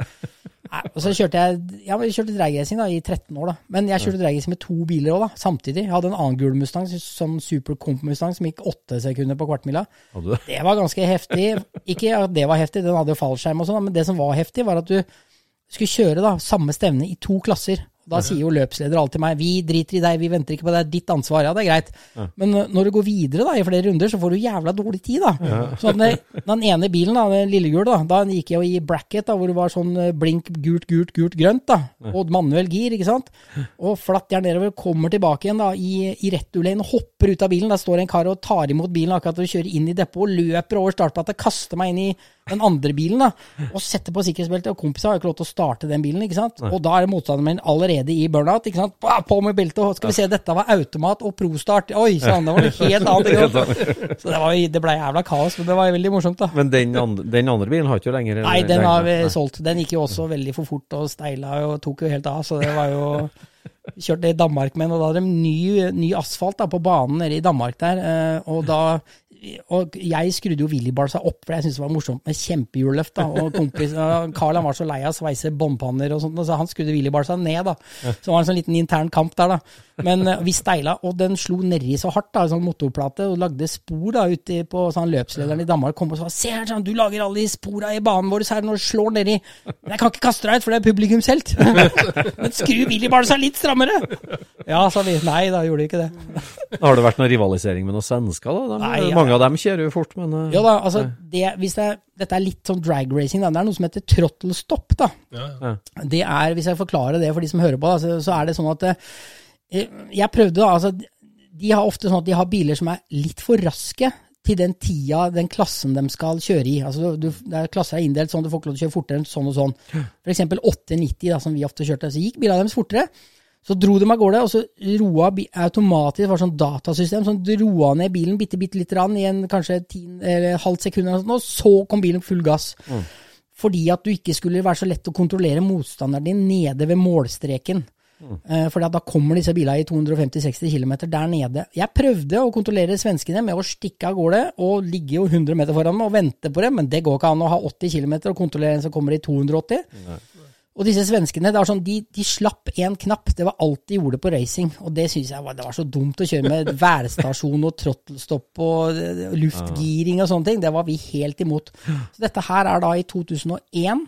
Speaker 3: Nei, Og så kjørte jeg ja, jeg kjørte dragracing i 13 år, da. Men jeg kjørte dragracing med to biler òg, samtidig. Jeg hadde en annen gul Mustang, sånn Super Comp Mustang, som gikk åtte sekunder på kvartmila. Det var ganske heftig. Ikke at det var heftig, den hadde jo fallskjerm og sånn, men det som var heftig, var at du skulle kjøre da, samme stevne i to klasser. Da sier jo løpsleder alltid meg vi driter i deg, vi venter ikke på deg, det er ditt ansvar. Ja, det er greit. Men når du går videre da, i flere runder, så får du jævla dårlig tid. da. Så den, den ene bilen, da, den lillegule, da, da gikk jeg jo i bracket, da, hvor det var sånn uh, blink gult, gult, gult, grønt. da, Og manuell gir, ikke sant. Og flatt jern nedover, kommer tilbake igjen da, i, i returlane, hopper ut av bilen. Der står en kar og tar imot bilen akkurat og kjører inn i depot, løper over startplattet, kaster meg inn i den andre bilen da, og setter på sikkerhetsbeltet. Og kompisen har jo ikke lov til å starte den bilen, ikke sant. Og da er motstanderen min allerede i burnout. ikke sant? På med beltet, og skal vi se, dette var automat og prostart. Oi sann, det var noe helt annet. Så det, var, det ble jævla kaos, men det var veldig morsomt, da.
Speaker 2: Men den andre, den andre bilen har ikke jo lenger
Speaker 3: Nei, den har vi solgt. Den gikk jo også veldig for fort og steila og tok jo helt av, så det var jo Kjørte i Danmark med den, og da hadde de ny, ny asfalt da, på banen nede i Danmark der. eh, Og da og jeg skrudde jo Willybarsa opp, for jeg syntes det var morsomt med kjempehjulløft. Og kompis, Carl han var så lei av å sveise båndpanner og sånt, så han skrudde Willybarsa ned. da. Så det var en sånn liten intern kamp der, da. Men eh, vi steila, og den slo nedi så hardt, da, en sånn motorplate, og lagde spor da ute på sånn løpslederen i Danmark. kom og sa 'Se her, sånn, du lager alle de spora i banen vår her når du slår nedi'. Men jeg kan ikke kaste deg ut, for det er publikumshelt. Men skru Willybarsa litt strammere! Ja, sa vi. Nei, da gjorde ikke det.
Speaker 2: Har det vært noen rivalisering med noen svensker, da? De,
Speaker 3: Nei, ja.
Speaker 2: Mange av dem kjører jo fort, men uh,
Speaker 3: Ja da, altså, det, hvis det, dette er litt sånn drag racing, da. det er noe som heter throttle stop. da.
Speaker 5: Ja.
Speaker 3: Det er, Hvis jeg forklarer det for de som hører på, da, så, så er det sånn at eh, Jeg prøvde, da. altså, De har ofte sånn at de har biler som er litt for raske til den tida, den klassen de skal kjøre i. Altså, du, det er Klasser er inndelt sånn, du får ikke lov til å kjøre fortere enn sånn og sånn. Eksempel 890, da, som vi ofte kjørte. Så gikk bilene deres fortere. Så dro de av gårde, og så roa automatisk, var sånn datasystem, som roa ned bilen bitte, bitte litt rann, i en kanskje ti, eller halvt sekund, eller noe og så kom bilen full gass. Fordi at du ikke skulle være så lett å kontrollere motstanderen din nede ved målstreken. Mm. For da kommer disse bilene i 250-60 km der nede. Jeg prøvde å kontrollere svenskene med å stikke av gårde og ligge jo 100 meter foran meg og vente på dem, men det går ikke an å ha 80 km og kontrollere en som kommer i 280. Og disse svenskene, det var sånn, de, de slapp én knapp. Det var alt de gjorde på racing. Og det syns jeg var, det var så dumt å kjøre med værstasjon og trottelstopp og eh, luftgiring og sånne ting. Det var vi helt imot. Så dette her er da i 2001.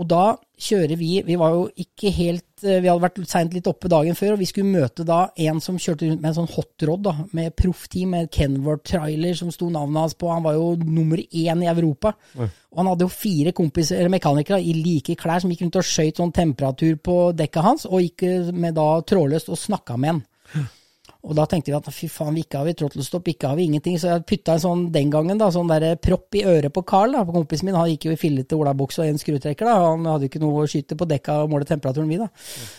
Speaker 3: Og da kjører vi Vi var jo ikke helt eh, Vi hadde vært seint litt oppe dagen før, og vi skulle møte da en som kjørte rundt med en sånn hotrod, da, med proffteam, med Kenworth trailer som sto navnet hans på. Han var jo nummer én i Europa. Og han hadde jo fire kompiser, eller mekanikere i like klær som gikk rundt og skøyt sånn temperatur på dekket hans, og gikk eh, med da trådløst og snakka med han. Og da tenkte vi at fy faen, ikke har vi trottelstopp, ikke har vi ingenting. Så jeg putta en sånn den gangen, da, sånn der propp i øret på Carl, da, på kompisen min. Han gikk jo i fillete olabukse og en skrutrekker, da. Han hadde jo ikke noe å skyte på dekka og måle temperaturen, vi, da.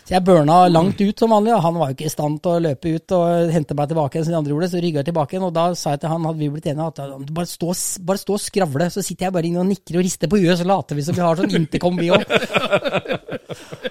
Speaker 3: Så jeg burna langt ut som vanlig. Da. Han var jo ikke i stand til å løpe ut og hente meg tilbake igjen som de andre gjorde, så rygga jeg tilbake igjen. Og da sa jeg til han, hadde vi blitt enige, at bare stå, bare stå og skravle, så sitter jeg bare inne og nikker og rister på huet, så later vi som vi har sånn intercom, vi òg.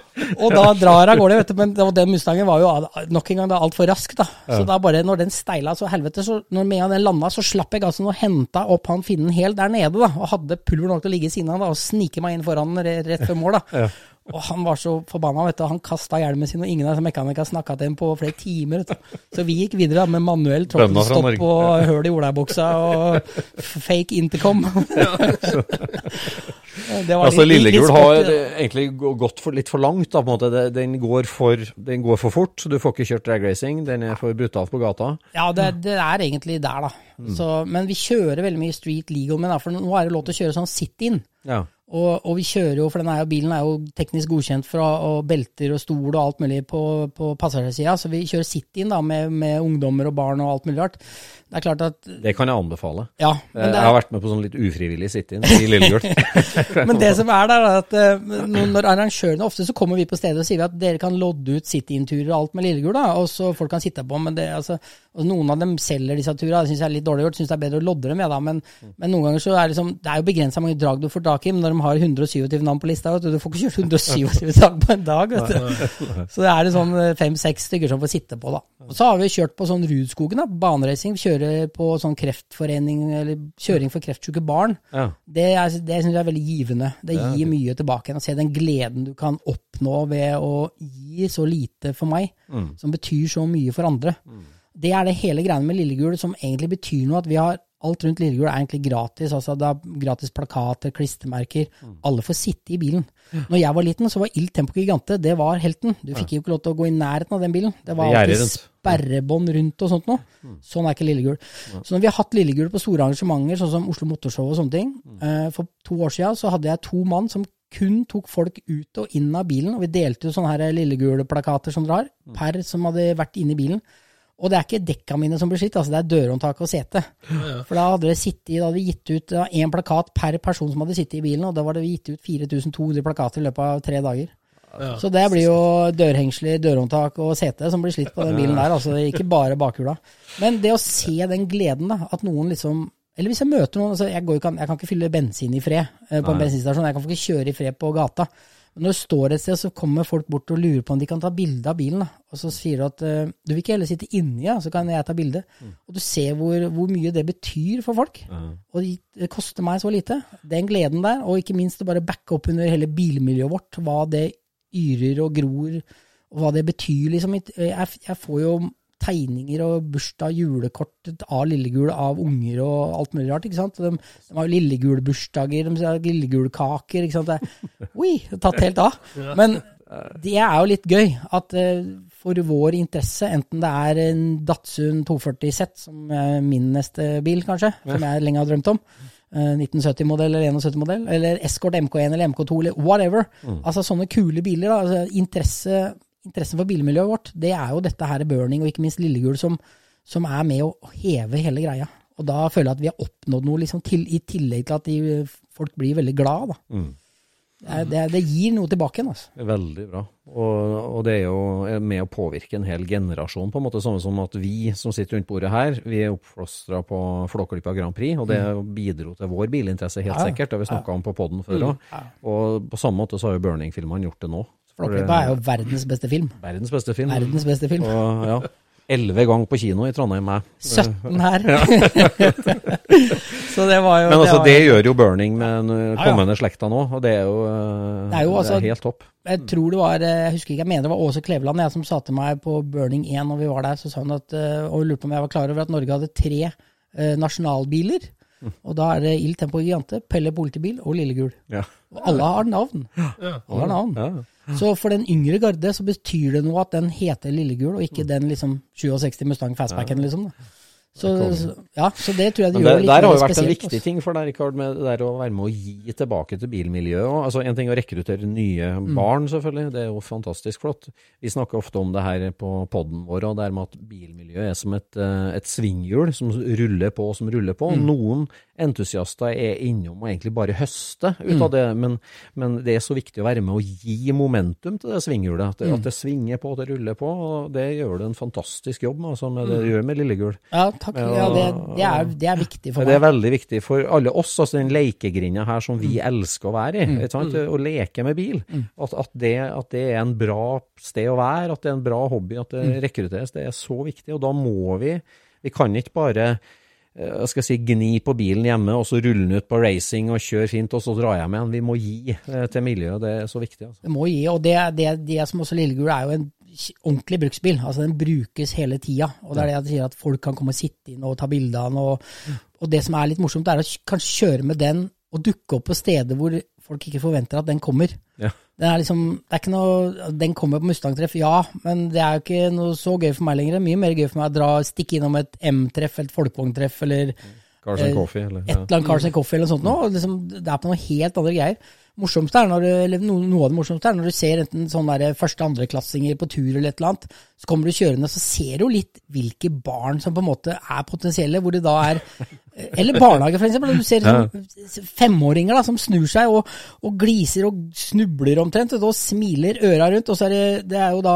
Speaker 3: Og da drar av gårde, vet du. Men og den Mustangen var jo nok en gang altfor rask, da. Så da bare, når den steila så helvete, så når med den landa, så slapp jeg gassen og henta opp han finnen helt der nede, da. Og hadde pulver nok til å ligge i siden av da, og snike meg inn foran re- rett før mål, da. Og han var så forbanna, vet du. Han kasta hjelmen sin, og ingen av mekanikerne snakka til ham på flere timer. Vet du. Så vi gikk videre da, med manuell tråkkelstopp og høl i olabuksa og fake intercom. Ja,
Speaker 2: Altså,
Speaker 3: litt- litt
Speaker 2: Lillegul har eh, egentlig gått for, litt for langt. Da, på en måte. Den går for, den går for fort, så du får ikke kjørt dragracing. Den er for brutal på gata.
Speaker 3: Ja, det, det er egentlig der, da. Så, men vi kjører veldig mye street legal men for nå er det lov til å kjøre sånn sit-in.
Speaker 2: Ja.
Speaker 3: Og, og vi kjører jo, for denne er jo, bilen er jo teknisk godkjent fra og belter og stol og alt mulig på, på passasjersida, så vi kjører sit-in med, med ungdommer og barn og alt mulig rart. Det er klart at
Speaker 2: Det kan jeg anbefale.
Speaker 3: Ja,
Speaker 2: Eh,
Speaker 3: men det
Speaker 2: Jeg har
Speaker 3: er,
Speaker 2: vært med på sånn litt ufrivillig sit-in i Lillegult.
Speaker 3: men det som er der, er at eh, når arrangørene Ofte så kommer vi på stedet og sier at dere kan lodde ut sit-in-turer og alt med Lillegul, og så folk kan sitte på, men det, altså, noen av dem selger disse turene, det syns jeg er litt dårlig gjort, syns det er bedre å lodde dem, ja da, men, men noen ganger så er det liksom, det er jo begrensa mange drag du får tak i, men når de har 127 navn på lista, vet du, du får ikke kjørt 127 drag på en dag, vet du. Så det er det sånn fem-seks stykker som får sitte på, da. Og så har vi kjørt på sånn Rudskogen, da, baneracing, kjører på sånn kreftforening, eller kjøring for kreftsyke barn.
Speaker 2: Ja.
Speaker 3: Det, er, det syns jeg er veldig givende. Det gir mye tilbake. Å se den gleden du kan oppnå ved å gi så lite for meg, som betyr så mye for andre. Det er det hele greiene med Lillegul som egentlig betyr noe. At vi har alt rundt Lillegul er egentlig gratis. altså Det er gratis plakater, klistremerker. Alle får sitte i bilen. Når jeg var liten, så var Il Tempo Gigante det var helten. Du fikk jo ikke lov til å gå i nærheten av den bilen. Det var alltid sperrebånd rundt og sånt noe. Sånn er ikke Lillegul. Så når vi har hatt Lillegul på store arrangementer, sånn som Oslo Motorshow og sånne ting, mm. for to år siden så hadde jeg to mann som kun tok folk ut og inn av bilen, og vi delte jo sånne her Lillegul-plakater som dere har, per som hadde vært inne i bilen. Og det er ikke dekka mine som blir slitt, altså det er dørhåndtak og sete. For da hadde det sittet, da hadde vi gitt ut én plakat per person som hadde sittet i bilen, og da var det gitt ut 4200 plakater i løpet av tre dager. Så det blir jo dørhengsler, dørhåndtak og sete som blir slitt på den bilen der, altså ikke bare bakhjula. Men det å se den gleden, da, at noen liksom Eller hvis jeg møter noen altså jeg, ikke jeg kan ikke fylle bensin i fred eh, på en bensinstasjon, jeg kan ikke kjøre i fred på gata. Når du står et sted, så kommer folk bort og lurer på om de kan ta bilde av bilen. Da. Og så sier du at eh, du vil ikke heller sitte inni, ja, så kan jeg ta bilde. Og du ser hvor, hvor mye det betyr for folk. Og det, det koster meg så lite. Den gleden der, og ikke minst å bare backe opp under hele bilmiljøet vårt, hva det yrer og gror, og hva det betyr, liksom. Jeg, jeg får jo tegninger og bursdag, julekort av Lillegul av unger og alt mulig rart. ikke sant? De, de har jo lillegulbursdager, de har Lillegul-kaker. ikke sant? Det, oi, det er tatt helt av. Men det er jo litt gøy at eh, for vår interesse, enten det er en Datsun 240 Z, som er min neste bil kanskje, som jeg lenge har drømt om, eh, 1970-modell eller 71-modell, eller Escort MK1 eller MK2 eller whatever. Altså sånne kule biler. Da. Altså, interesse, interessen for bilmiljøet vårt, det er jo dette her Burning og ikke minst Lillegul som, som er med å heve hele greia. Og da føler jeg at vi har oppnådd noe liksom, til, i tillegg til at de, folk blir veldig glad. Da. Det, det, det gir noe tilbake igjen. Altså.
Speaker 2: Veldig bra. Og, og det er jo med å påvirke en hel generasjon, på en måte. Samme som at vi som sitter rundt bordet her, vi er oppfostra på Flåklypa Grand Prix, og det bidro til vår bilinteresse, helt
Speaker 3: Ja,
Speaker 2: sikkert. Det har vi snakka om på poden før òg. Og på samme måte så har jo Burning-filmene gjort det nå.
Speaker 3: Flåklypa er jo verdens beste film.
Speaker 2: verdens beste film.
Speaker 3: Verdens beste film.
Speaker 2: Og ja, elleve ganger på kino i Trondheim, med.
Speaker 3: 17 her. Så det var jo
Speaker 2: Men altså,
Speaker 3: var
Speaker 2: det gjør jo Burning med den
Speaker 3: ja.
Speaker 2: kommende slekta nå, og det er jo, eh,
Speaker 3: Det er jo altså-
Speaker 2: helt topp.
Speaker 3: Jeg tror det var, eh, jeg husker ikke, jeg mener det var Åse Kleveland jeg, som sa til meg på Burning 1 når vi var der, så sa hun at, og lurte på om jeg var klar over at Norge hadde tre eh, nasjonalbiler. Og da er det Ild Tempo Gigante, Pelle politibil og Lillegul.
Speaker 2: Ja.
Speaker 3: Og alle har navn. Ja. Alle har navn.
Speaker 2: Ja.
Speaker 3: Så for den yngre garde så betyr det noe at den heter Lillegul, og ikke den liksom 67 Mustang Fastbacken, liksom. da. Så, ja, så det tror jeg det
Speaker 2: Men
Speaker 3: gjør
Speaker 2: det,
Speaker 3: litt
Speaker 2: der har jo vært en
Speaker 3: spesielt,
Speaker 2: viktig
Speaker 3: også.
Speaker 2: ting for deg, Rikard, med det der å være med å gi tilbake til bilmiljøet. Altså, en ting å rekruttere nye
Speaker 3: Mm.
Speaker 2: barn, selvfølgelig. Det er jo fantastisk flott. Vi snakker ofte om det her på poden vår, og det er med at bilmiljøet er som et, eh, et svinghjul som ruller på og som ruller på.
Speaker 3: Mm.
Speaker 2: Noen entusiaster er innom og egentlig bare høster ut
Speaker 3: Mm.
Speaker 2: av det, men, men det er så viktig å være med å gi momentum til det svinghjulet. At, det-
Speaker 3: Mm.
Speaker 2: at det svinger på, det ruller på. og Det gjør du en fantastisk jobb med, altså, med det
Speaker 3: Mm.
Speaker 2: du gjør med Lillegul.
Speaker 3: Ja, takk. Ja, det, det, er, det er viktig for meg.
Speaker 2: Det er veldig viktig for alle oss, altså den lekegrinda her som vi elsker å være i.
Speaker 3: Mm.
Speaker 2: sant? Å leke med bil. At, at, det, at det er en bra sted å være, at det er en bra hobby, at det
Speaker 3: Mm.
Speaker 2: rekrutteres. Det er så viktig. Og da må vi Vi kan ikke bare eh, hva skal jeg si, gni på bilen hjemme og så rulle den ut på racing og kjøre fint, og så drar jeg med den. Vi må gi eh, til miljøet. Det er så viktig. altså.
Speaker 3: Det må gi, og det, det, det som også Lillegul er jo en ordentlig bruksbil. Altså Den brukes hele tida. Og det er det jeg sier at folk kan komme og sitte inn og ta bilde av den. Og, og det som er litt morsomt, er å kanskje kjøre med den og dukke opp på steder hvor folk ikke forventer at den kommer.
Speaker 2: Ja.
Speaker 3: Den er liksom, det er ikke noe, den kommer på Mustang-treff, ja, men det er jo ikke noe så gøy for meg lenger. Mye mer gøy for meg å dra, stikke innom et M-treff, et folkevogntreff, eller
Speaker 2: Carson
Speaker 3: Eh,
Speaker 2: Coffee, eller
Speaker 3: et eller annet Carson Coffee eller noe sånt. Nå, liksom, det er på noe helt andre greier. Morsomst er når du, eller noe, Noe av det morsomste er når du ser enten sånne første-andreklassinger på tur eller et eller annet, så kommer du kjørende, så ser du litt hvilke barn som på en måte er potensielle, hvor det da er Eller barnehage, for eksempel. Du ser sånn femåringer da, som snur seg og, og gliser og snubler omtrent, og da smiler øra rundt, og så er det, det er jo da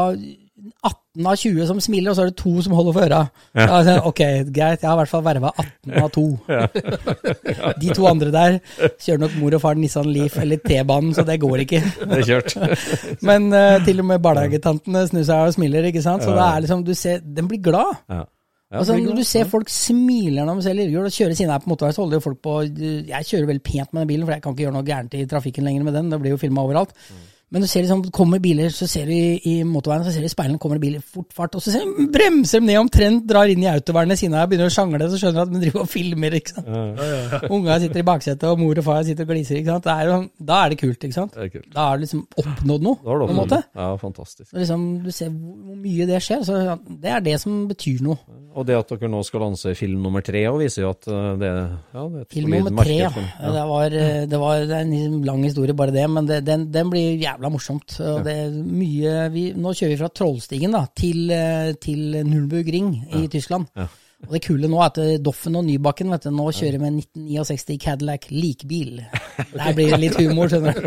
Speaker 3: 18 av 20 som smiler, og så er det to som holder for øra. Ja. så, ok, greit, jeg har i hvert fall verva 18 av to. De to andre der kjører nok mor og far Nissan Leaf eller T-banen, så det går ikke.
Speaker 2: Det er kjørt.
Speaker 3: Men uh, til og med barnehagetantene snur seg og smiler, ikke sant. Så det er liksom, du ser, den blir glad.
Speaker 2: Ja. Ja,
Speaker 3: Altså, når du ser folk smiler når de ser lillejul og kjører sine her på motorvei, så holder jo folk på Jeg kjører veldig pent med den bilen, for jeg kan ikke gjøre noe gærent i trafikken lenger med den. Det blir jo filma overalt. Men du ser liksom, kommer biler, så ser du i, i motorveien, så ser du i speilene kommer det biler i fort fart, og så ser du, bremser de ned omtrent, drar inn i autovernet av og begynner å sjangle, så skjønner du at de driver og filmer, ikke sant. Unga sitter i baksetet, og mor og far sitter og gliser, ikke sant. Det er jo, da er det kult, ikke sant.
Speaker 2: Det er kult.
Speaker 3: Da har du liksom oppnådd noe,
Speaker 2: Da har du
Speaker 3: på en måte.
Speaker 2: Ja, fantastisk.
Speaker 3: Og liksom, du ser hvor, mye det skjer, så det er det som betyr noe.
Speaker 2: Og det at dere nå skal lanse film nummer tre, og viser jo at uh, det, ja, det er et
Speaker 3: Film
Speaker 2: solid
Speaker 3: nummer tre, ja. Det, var, eh, det var det er en liksom lang historie, bare det, men det, den, den blir jævla morsomt. Og det er mye, vi, nå kjører vi fra Trollstigen da, til, til til Nürnbergring i Tyskland. Og det kule nå er at eh, Doffen og Nybakken vet du, nå kjører med en 1969 Cadillac likbil. Der blir det litt humor, skjønner du.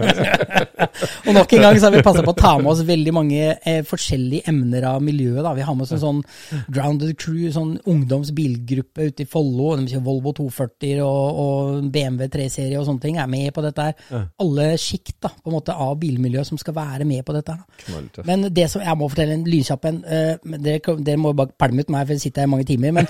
Speaker 3: og nok en gang så har vi passa på å ta med oss veldig mange eh, forskjellige emner av miljøet. da. Vi har med oss en sånn Grounded Crew, sånn ungdomsbilgruppe ute i Follo. De kjører Volvo 240 og, og BMW 3-serie og sånne ting. Er med på dette her. Alle sjikt da, på en måte av bilmiljøet som skal være med på dette. her. Men det som jeg må fortelle en lynkjapp en uh, dere, dere må bare pælme ut meg, for jeg sitter her i mange timer. Men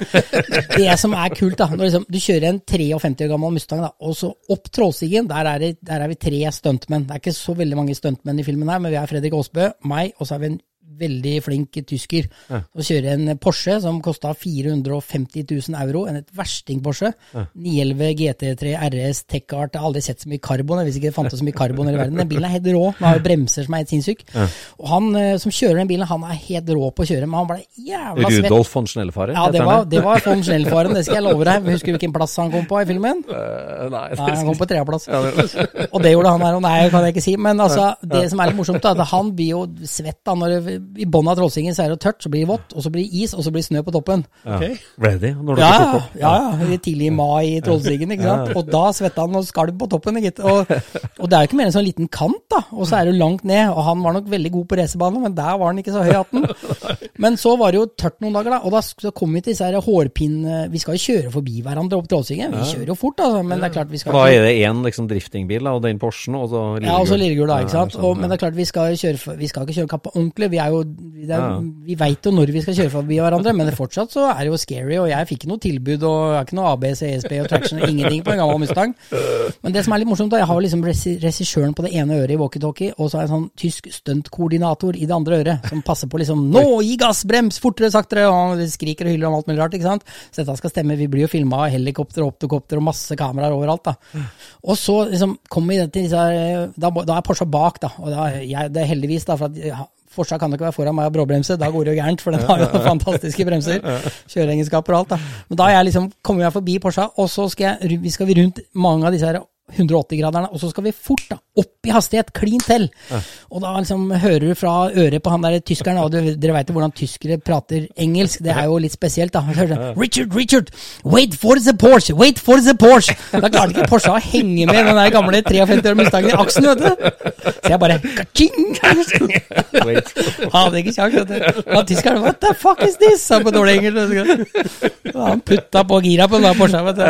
Speaker 3: det som er kult, da når liksom, Du kjører en 53 år gammel Mustang, da, og så opp Trollstigen. Der er, der er vi tre stuntmenn. Det er ikke så veldig mange stuntmenn i filmen her, men vi er Fredrik Aasbø, meg, og så er vi en veldig flink tysker. Og kjører en Porsche som kosta 450 000 euro. En et versting-Porsche. 911 GT3 RS Tech-Art. Jeg har aldri sett så mye karbon. Jeg visste ikke det fantes så mye karbon i verden. Den bilen er helt rå. Den har jo bremser som er helt sinnssyk. Og han eh, som kjører den bilen, han er helt rå på å kjøre, men han ble jævla svett.
Speaker 2: Rudolf von Schnellfaren?
Speaker 3: Ja, det var, det var von Schnellfaren, det skal jeg love deg. Husker du hvilken plass han kom på i filmen?
Speaker 2: Uh, nei,
Speaker 3: Nei, han kom på tredjeplass. Og det gjorde han her, og nei, kan jeg ikke si. Men altså, det som er litt morsomt, er at han blir jo svett da. Når det, I bunnen av Trollsingen så er det tørt, så blir det vått, og så blir det is, og så blir det snø på toppen.
Speaker 2: Ready? Når du
Speaker 3: ja,
Speaker 2: tok opp?
Speaker 3: ja, ja, tidlig i mai i trollsingen, ikke sant. Og da svetta han og skalv på toppen, gitt. Og, og det er jo ikke mer enn sånn liten kant, da. Og så er det langt ned. Og han var nok veldig god på racerbane, men der var han ikke så høy i hatten. Men så var det jo tørt noen dager, da. Og da så kom vi til disse her hårpinne... Vi skal jo kjøre forbi hverandre opp trollsingen. Vi kjører jo fort, altså. Men det er klart vi skal
Speaker 2: Da er det én liksom, driftingbil, da, og den Porschen, og så
Speaker 3: ja, og så
Speaker 2: Lillegul.
Speaker 3: Lillegul, da. ikke sant?
Speaker 2: Sånn,
Speaker 3: Og, men det er klart, vi skal, kjøre, vi skal ikke kjøre kapp ordentlig. Vi, er jo, det er,
Speaker 2: Ja.
Speaker 3: vi veit jo når vi skal kjøre forbi hverandre, men fortsatt så er det jo scary. Og jeg fikk ikke noe tilbud, og jeg har ikke noe ABC, ESP og traction, ingenting på en gammel Mustang. Men det som er litt morsomt, da, jeg har liksom regi- regissøren på det ene øret i walkietalkie, og så har jeg en sånn tysk stuntkoordinator i det andre øret, som passer på liksom Nå, gi gass, brems, fortere, saktere! Og han skriker og hyller om alt mulig rart, ikke sant. Så dette skal stemme. Vi blir jo filma av helikopter, optokopter og masse kameraer overalt, da. Og så liksom kommer vi til disse Da, da er Porsche bak, da. Og da, jeg, det er heldigvis, da, for at Porsche kan det ikke være foran meg og bråbremse, da går det jo gærent, for den har jo fantastiske bremser. Kjøreegenskaper og alt, da. Men da er jeg liksom, kommer jeg forbi Porsche, og så skal, jeg, vi skal vi rundt mange av disse her 180-graderne, og så skal vi fort da, opp i hastighet, klin til. Og da liksom hører du fra øret på han der tyskeren, og du, dere veit jo hvordan tyskere prater engelsk, det er jo litt spesielt, da. Hører Richard, Richard, wait for the Porsche, wait for the Porsche! Da klarte ikke Porsche å henge med den der gamle 53 år Mustangen i aksen, vet du. Så jeg bare kaching! Hadde ikke kjangs, vet du. Og tyskeren, what the fuck is this? Sa på dårlig engelsk. Han putta på gira på den der Porsche, vet du.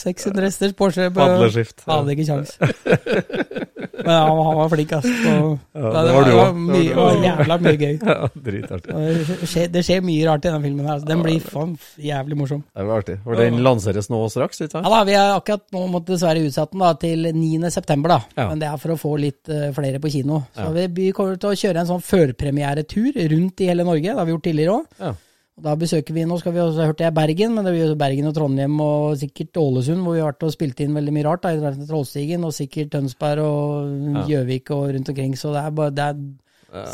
Speaker 3: 600 hesters Porsche. på-
Speaker 2: Padleskift.
Speaker 3: Hadde ikke kjangs. Men han, han var flink, ass. Og,
Speaker 2: Ja, det var du
Speaker 3: òg.
Speaker 2: Det var
Speaker 3: jævla mye gøy.
Speaker 2: Ja, dritartig.
Speaker 3: Det skjer, mye rart i denne filmen her. Altså. Den blir faen jævlig morsom.
Speaker 2: Det var artig. For den lanseres nå straks, ikke
Speaker 3: Ja da, Vi har akkurat nå måttet dessverre utsatt den da, til 9. september, da.
Speaker 2: Ja.
Speaker 3: Men det er for å få litt uh, flere på kino. Så
Speaker 2: Ja.
Speaker 3: vi, vi kommer til å kjøre en sånn førpremieretur rundt i hele Norge. Det har vi gjort tidligere òg.
Speaker 2: Ja.
Speaker 3: Da besøker vi, Nå skal vi også, hørte jeg Bergen, men det blir Bergen og Trondheim og sikkert Ålesund, hvor vi har vært og spilt inn veldig mye rart. da, i Trollstigen, og sikkert Tønsberg og Gjøvik og rundt omkring. Så det er bare det er,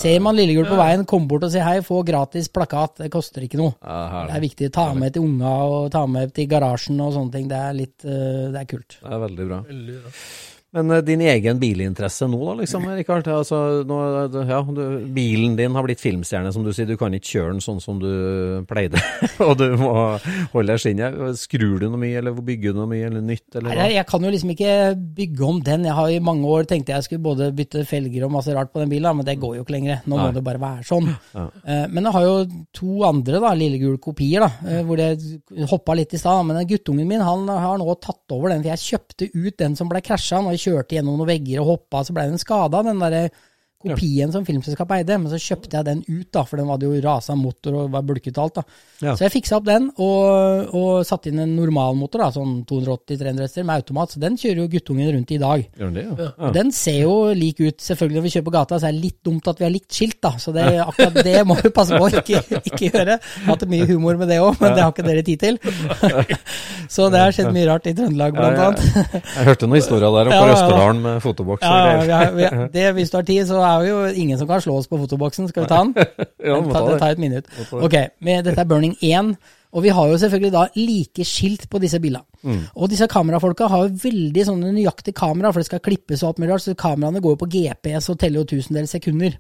Speaker 3: Ser man Lillegul på veien, kom bort og si hei, få gratis plakat. Det koster ikke noe. Det er viktig. Ta med til unga og ta med til garasjen og sånne ting. Det er litt eh, Det er kult.
Speaker 2: Det er veldig bra.
Speaker 5: Veldig bra.
Speaker 2: Men eh, din egen bilinteresse nå, da, liksom, Rikard? Altså, nå, ja, du, bilen din har blitt filmstjerne, som du sier. Du kan ikke kjøre den sånn som du pleide, og du må holde deg skinnet. Skrur du noe mye, eller bygger du noe mye, eller nytt, eller
Speaker 3: Nei, jeg, kan jo liksom ikke bygge om den. Jeg har i mange år tenkt jeg skulle både bytte felger og masse rart på den bilen, men det går jo ikke lenger. Nå
Speaker 2: Nei.
Speaker 3: må det bare være sånn.
Speaker 2: Ja.
Speaker 3: Eh, Men jeg har jo to andre da, lillegule kopier, da, eh, hvor det hoppa litt i stad. Men guttungen min han har nå tatt over den, for jeg kjøpte ut den som ble krasja. Når jeg kjørte gjennom noen vegger og hoppa, så ble den skada, den derre kopien som filmselskapet eide. Men så kjøpte jeg den ut, da, for den hadde jo rasa motor og var bulket og alt. da.
Speaker 2: Ja.
Speaker 3: Så jeg fiksa opp den, og, og satte inn en normalmotor, da, sånn 280-300 hester med automat. Så den kjører jo guttungen rundt i dag.
Speaker 2: Gjør det, ja?
Speaker 3: Og Den ser jo lik ut. Selvfølgelig når vi kjører på gata, så er det litt dumt at vi har likt skilt, da. Så det, akkurat det må vi passe på å ikke, ikke gjøre. Jeg har hatt mye humor med det òg, men det har ikke dere tid til. Så det har skjedd mye rart i Trøndelag, blant
Speaker 2: Ja, ja.
Speaker 3: annet.
Speaker 2: Jeg hørte noen historier der
Speaker 3: Ja,
Speaker 2: på
Speaker 3: ja, ja.
Speaker 2: Østerdalen med fotoboks og
Speaker 3: Ja, ja,
Speaker 2: greier.
Speaker 3: det, hvis du har tid, så er det jo ingen som kan slå oss på fotoboksen. Skal vi ta den?
Speaker 2: Ja, må
Speaker 3: ta,
Speaker 2: ta
Speaker 3: det tar et minutt.
Speaker 2: Ta.
Speaker 3: Ok, men dette er Burning 1. Og vi har jo selvfølgelig da like skilt på disse bildene.
Speaker 2: Mm.
Speaker 3: Og disse kamerafolka har jo veldig sånne nøyaktige kamera, for det skal klippes og alt mulig rart, så kameraene går jo på GPS og teller jo tusendels sekunder.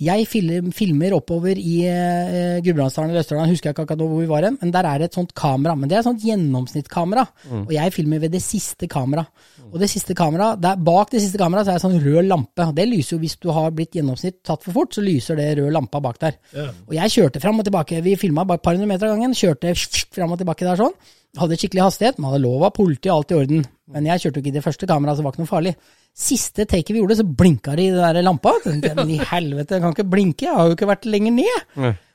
Speaker 3: Jeg filmer oppover i eh, Gudbrandsdalen eller Østerdalen, husker jeg ikke akkurat hvor vi var hen, men der er det et sånt kamera. Men det er et sånt gjennomsnittskamera, og jeg filmer ved det siste kamera. Og det siste kamera, der, bak det siste kameraet så er det sånn rød lampe. Det lyser jo hvis du har blitt gjennomsnitt tatt for fort, så lyser det rød lampa bak der. Og jeg kjørte fram og tilbake, vi filma bare et par hundre meter av gangen, kjørte fram og tilbake der sånn. Hadde skikkelig hastighet, man hadde lov av politi alt i orden. Men jeg kjørte jo ikke i det første kameraet, så det var ikke noe farlig. Siste taket vi gjorde, så blinka det i den der lampa. Men i helvete, jeg kan ikke blinke, jeg har jo ikke vært lenger ned.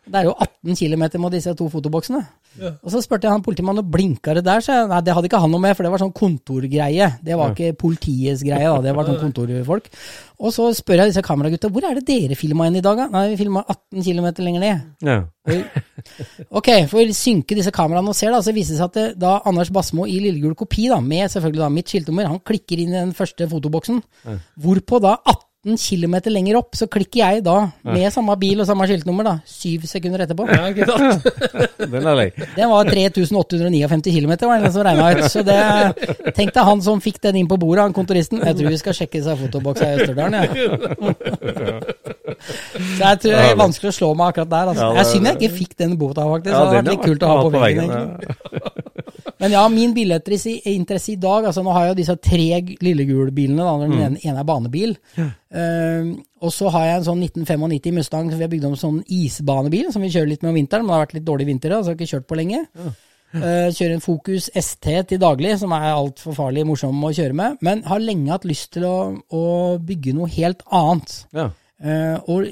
Speaker 3: Det er jo 18 km med disse to fotoboksene. Og så spurte jeg han politimannen, og blinka det der? Så jeg, nei, det hadde ikke han noe med, for det var sånn kontorgreie. Det var ikke politiets greie, da. Det var sånn kontorfolk. Og så spør jeg disse kameragutta, hvor er det dere filma inn i dag, da? Nei, vi filma 18 km lenger ned.
Speaker 2: Ja.
Speaker 3: Ok, for å synke disse kameraene og ser, da, så viser det seg at det, da Anders Basmo i lillegul kopi, da, med selvfølgelig da mitt skiltnummer, han klikker inn i den første fotoboksen. Hvorpå da 18 km lenger opp, så klikker jeg da med samme bil og samme skiltnummer, da, syv sekunder etterpå.
Speaker 5: Ja, ikke sant?
Speaker 2: Den er lei.
Speaker 3: Den var 3859 km, var det den som regna ut. Så det Tenk deg han som fikk den inn på bordet, han kontoristen. Jeg tror vi skal sjekke seg fotoboksa i Østerdalen, jeg. Så jeg tror det er vanskelig å slå meg akkurat der. Altså. Jeg synd jeg ikke fikk den bota, faktisk.
Speaker 2: Ja,
Speaker 3: det hadde vært litt kult å ha på veggen.
Speaker 2: ja.
Speaker 3: egentlig. Men ja, min bilinteresse interesse i dag altså Nå har jeg jo disse tre lillegulbilene. Den ene, ene er banebil. Eh, og så har jeg en sånn 1995 Mustang som vi har bygd om sånn isbanebil, som vi kjører litt med om vinteren. Men det har vært litt dårlig vinter, så jeg har ikke kjørt på lenge. Eh, kjører en Focus ST til daglig, som er altfor farlig morsom å kjøre med. Men har lenge hatt lyst til å, å bygge noe helt annet.
Speaker 2: Ja.
Speaker 3: Eh, og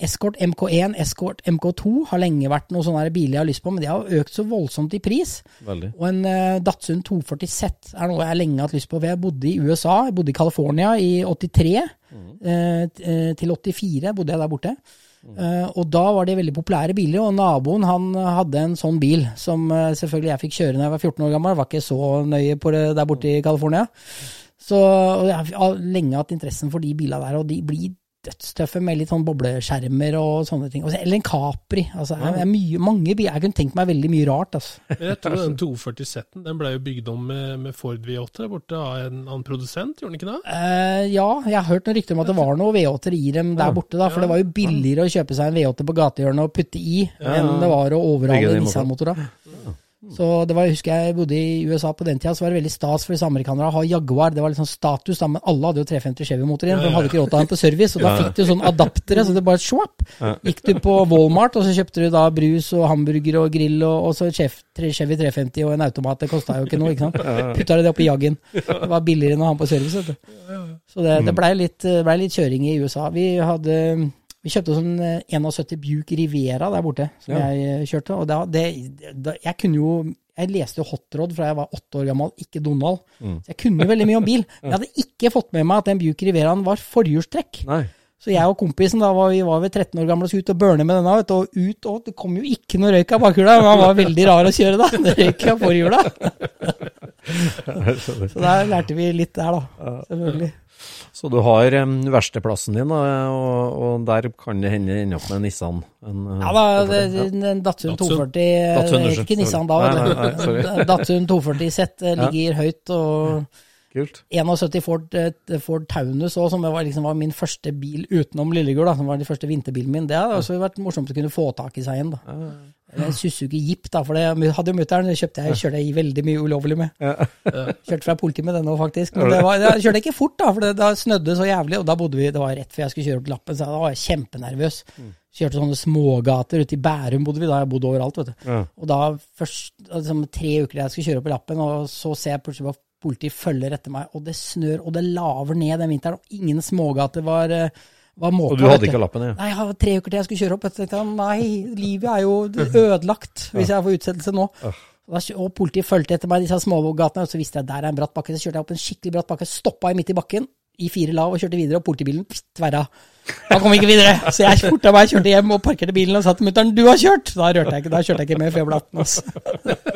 Speaker 3: Escort MK1, Escort MK2 har lenge vært noen sånne biler jeg har lyst på, men de har økt så voldsomt i pris.
Speaker 2: Veldig.
Speaker 3: Og en uh, Datsun 240 Z er noe jeg lenge har hatt lyst på. Jeg bodde i USA, jeg bodde i California i 83 mm. eh, til 84 bodde jeg der borte. Eh, og da var det veldig populære biler, og naboen han hadde en sånn bil som eh, selvfølgelig jeg fikk kjøre da jeg var 14 år gammel. Var ikke så nøye på det der borte i California. Så og jeg har lenge hatt interessen for de bilene der, og de blir dødstøffe med litt sånn bobleskjermer og sånne ting. Eller en Capri. Altså, det er mye, mange biler. Jeg kunne tenkt meg veldig mye rart. Altså.
Speaker 5: Jeg tror den 240 Z-en den ble jo bygd om med, med Ford V8 der borte av en annen produsent, gjorde den ikke det?
Speaker 3: Eh, ja, jeg har hørt noen rykter om at det var noe V8-er i dem der borte. da, For det var jo billigere å kjøpe seg en V8 på gatehjørnet og putte i, enn det var å overhale
Speaker 2: den
Speaker 3: Nissan-motora. Så det var, jeg husker jeg bodde i USA på den tida, så var det veldig stas for disse amerikanere å ha Jaguar. Det var litt sånn status, da, men alle hadde jo 350 Chevy-motor igjen, for de hadde ikke råd til den på service. Og da fikk du sånn adaptere, så det bare swap. Gikk du på Walmart, og så kjøpte du da brus og hamburger og grill, og, og så Chevy 350 og en automat. Det kosta jo ikke noe, ikke sant. Putta du det oppi Jaggen. Det var billigere enn å ha den på service, vet du. Så det, det blei litt, ble litt kjøring i USA. Vi hadde vi kjøpte sånn eh, 71 Buick Rivera der borte, som jeg eh, kjørte. Og da, det, da, jeg kunne jo Jeg leste jo Hotrod fra jeg var åtte år gammel, ikke Donald. Så jeg kunne veldig mye om bil. Men jeg hadde ikke fått med meg at den Buick Riveraen var forhjulstrekk.
Speaker 2: Nei.
Speaker 3: Så jeg og kompisen da var, vi var ved 13 år gamle og skulle ut og burne med denne. Vet og ut, og det kom jo ikke noe røyk av bakhjula. Han var veldig rar å kjøre da. Det røyk av forhjula. Så der lærte vi litt der, da. Selvfølgelig.
Speaker 2: Så du har um, verkstedplassen din, og, og der kan det hende ende opp med en Nissan. En, uh,
Speaker 3: Ja da, en
Speaker 2: ja.
Speaker 3: Datsun
Speaker 5: Datsun.
Speaker 3: 240
Speaker 2: Datsun,
Speaker 3: det het ikke Nissan da,
Speaker 2: Nei, nei, nei,
Speaker 3: Datsun 240 Z ligger ligger høyt, og
Speaker 2: Kult.
Speaker 3: 71 Ford, eh, Ford Taunus òg, som var, liksom, var min første bil utenom Lillegul, da, som var den første vinterbilen min. Det hadde også vært morsomt å kunne få tak i seg en. da. En Suzuki Jeep, da, for det hadde jo mutter'n. Det kjøpte jeg, kjørte jeg veldig mye ulovlig med. Kjørte fra politiet med den òg, faktisk. Men det var, jeg kjørte ikke fort, da, for det, da snødde så jævlig. Og da bodde vi, det var rett før jeg skulle kjøre opp til Lappen, så da var jeg kjempenervøs. Kjørte sånne smågater. Ute i Bærum bodde vi da, jeg bodde overalt, vet du. Og da først, liksom, tre uker jeg skulle kjøre opp i Lappen, og så ser jeg plutselig at politiet følger etter meg, og det snør, og det laver ned den vinteren, og ingen smågater var, eh, var måka.
Speaker 2: Og du hadde ikke lappen, ja?
Speaker 3: Nei, jeg hadde tre uker til jeg skulle kjøre opp. Jeg tenkte, nei, livet er jo ødelagt hvis jeg får utsettelse nå. Og politiet fulgte etter meg i disse smågatene, og så visste jeg der er en bratt bakke. Så kjørte jeg opp en skikkelig bratt bakke, stoppa jeg midt i bakken i fire lav og kjørte videre, og politibilen tverra. Han kom ikke videre, så jeg forta meg, kjørte hjem og parkerte bilen og sa til mutter'n 'du har kjørt'. Da rørte jeg ikke, da kjørte jeg ikke med før jeg ble 18. Altså.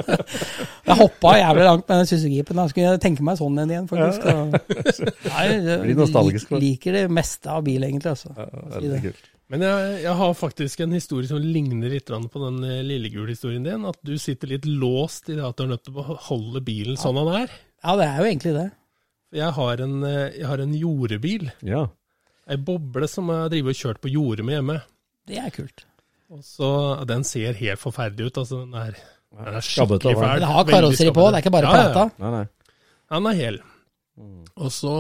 Speaker 3: Jeg hoppa jævlig langt med den Suzuki-jeepen. Da skulle jeg tenke meg sånn en igjen, faktisk. Jeg
Speaker 2: Blir nostalgisk,
Speaker 3: lik, liker det meste av bil, egentlig. Altså.
Speaker 2: Ja.
Speaker 5: Men jeg, jeg har faktisk en historie som ligner litt på den eh, Lillegul-historien din. At du sitter litt låst i det at du er nødt til å beholde bilen sånn den er.
Speaker 3: Ja, det er jo egentlig det.
Speaker 5: Jeg har en, eh, jeg har en jordebil.
Speaker 2: Ja.
Speaker 5: Ei boble som jeg driver og kjørt på jordet med hjemme.
Speaker 3: Det er kult.
Speaker 5: Og så, Den ser helt forferdelig ut. altså Den er, den er skikkelig fæl.
Speaker 3: Den har karosseri på, det er ikke bare
Speaker 5: Ja, ja.
Speaker 2: Nei, nei.
Speaker 5: Den er hel. Og så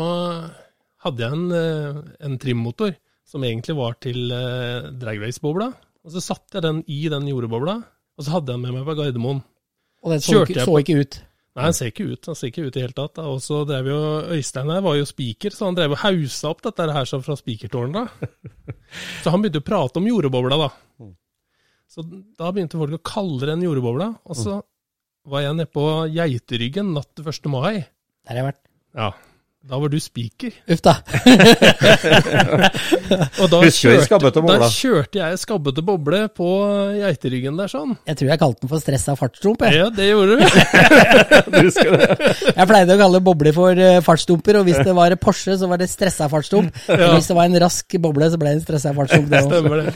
Speaker 5: hadde jeg en, eh, en trimmotor som egentlig var til uh, dragrace-bobla. Og så satte jeg den i den jordebobla, og så hadde jeg den med meg på Gardermoen.
Speaker 3: Og den så,
Speaker 5: Kjørte
Speaker 3: ikke,
Speaker 5: ut?
Speaker 3: så
Speaker 5: på-
Speaker 3: ikke ut.
Speaker 5: Nei, han ser ikke ut. Han ser ikke ut i det hele tatt. Og så drev jo Øystein her, var jo spiker, så han drev og hausa opp dette her fra spikertårnet. da. Så han begynte å prate om jordbobla, da. Så da begynte folk å kalle den jordbobla. Og så var jeg nede på Geiteryggen natt til 1. mai.
Speaker 3: Der har jeg vært.
Speaker 5: Ja, da var du spiker.
Speaker 3: Uff da.
Speaker 5: Og da
Speaker 2: kjørte,
Speaker 5: da kjørte jeg skabbete boble på Geiteryggen der sånn.
Speaker 3: Jeg tror jeg kalte den for stressa fartsdump. Jeg.
Speaker 5: Ja, det gjorde du.
Speaker 2: Du husker det?
Speaker 3: jeg pleide å kalle bobler for eh, fartsdumper, og hvis det var Porsche, så var det stressa fartsdump. Ja. Hvis det var en rask boble, så ble det en stressa fartsdump. Det.
Speaker 5: Stemmer det.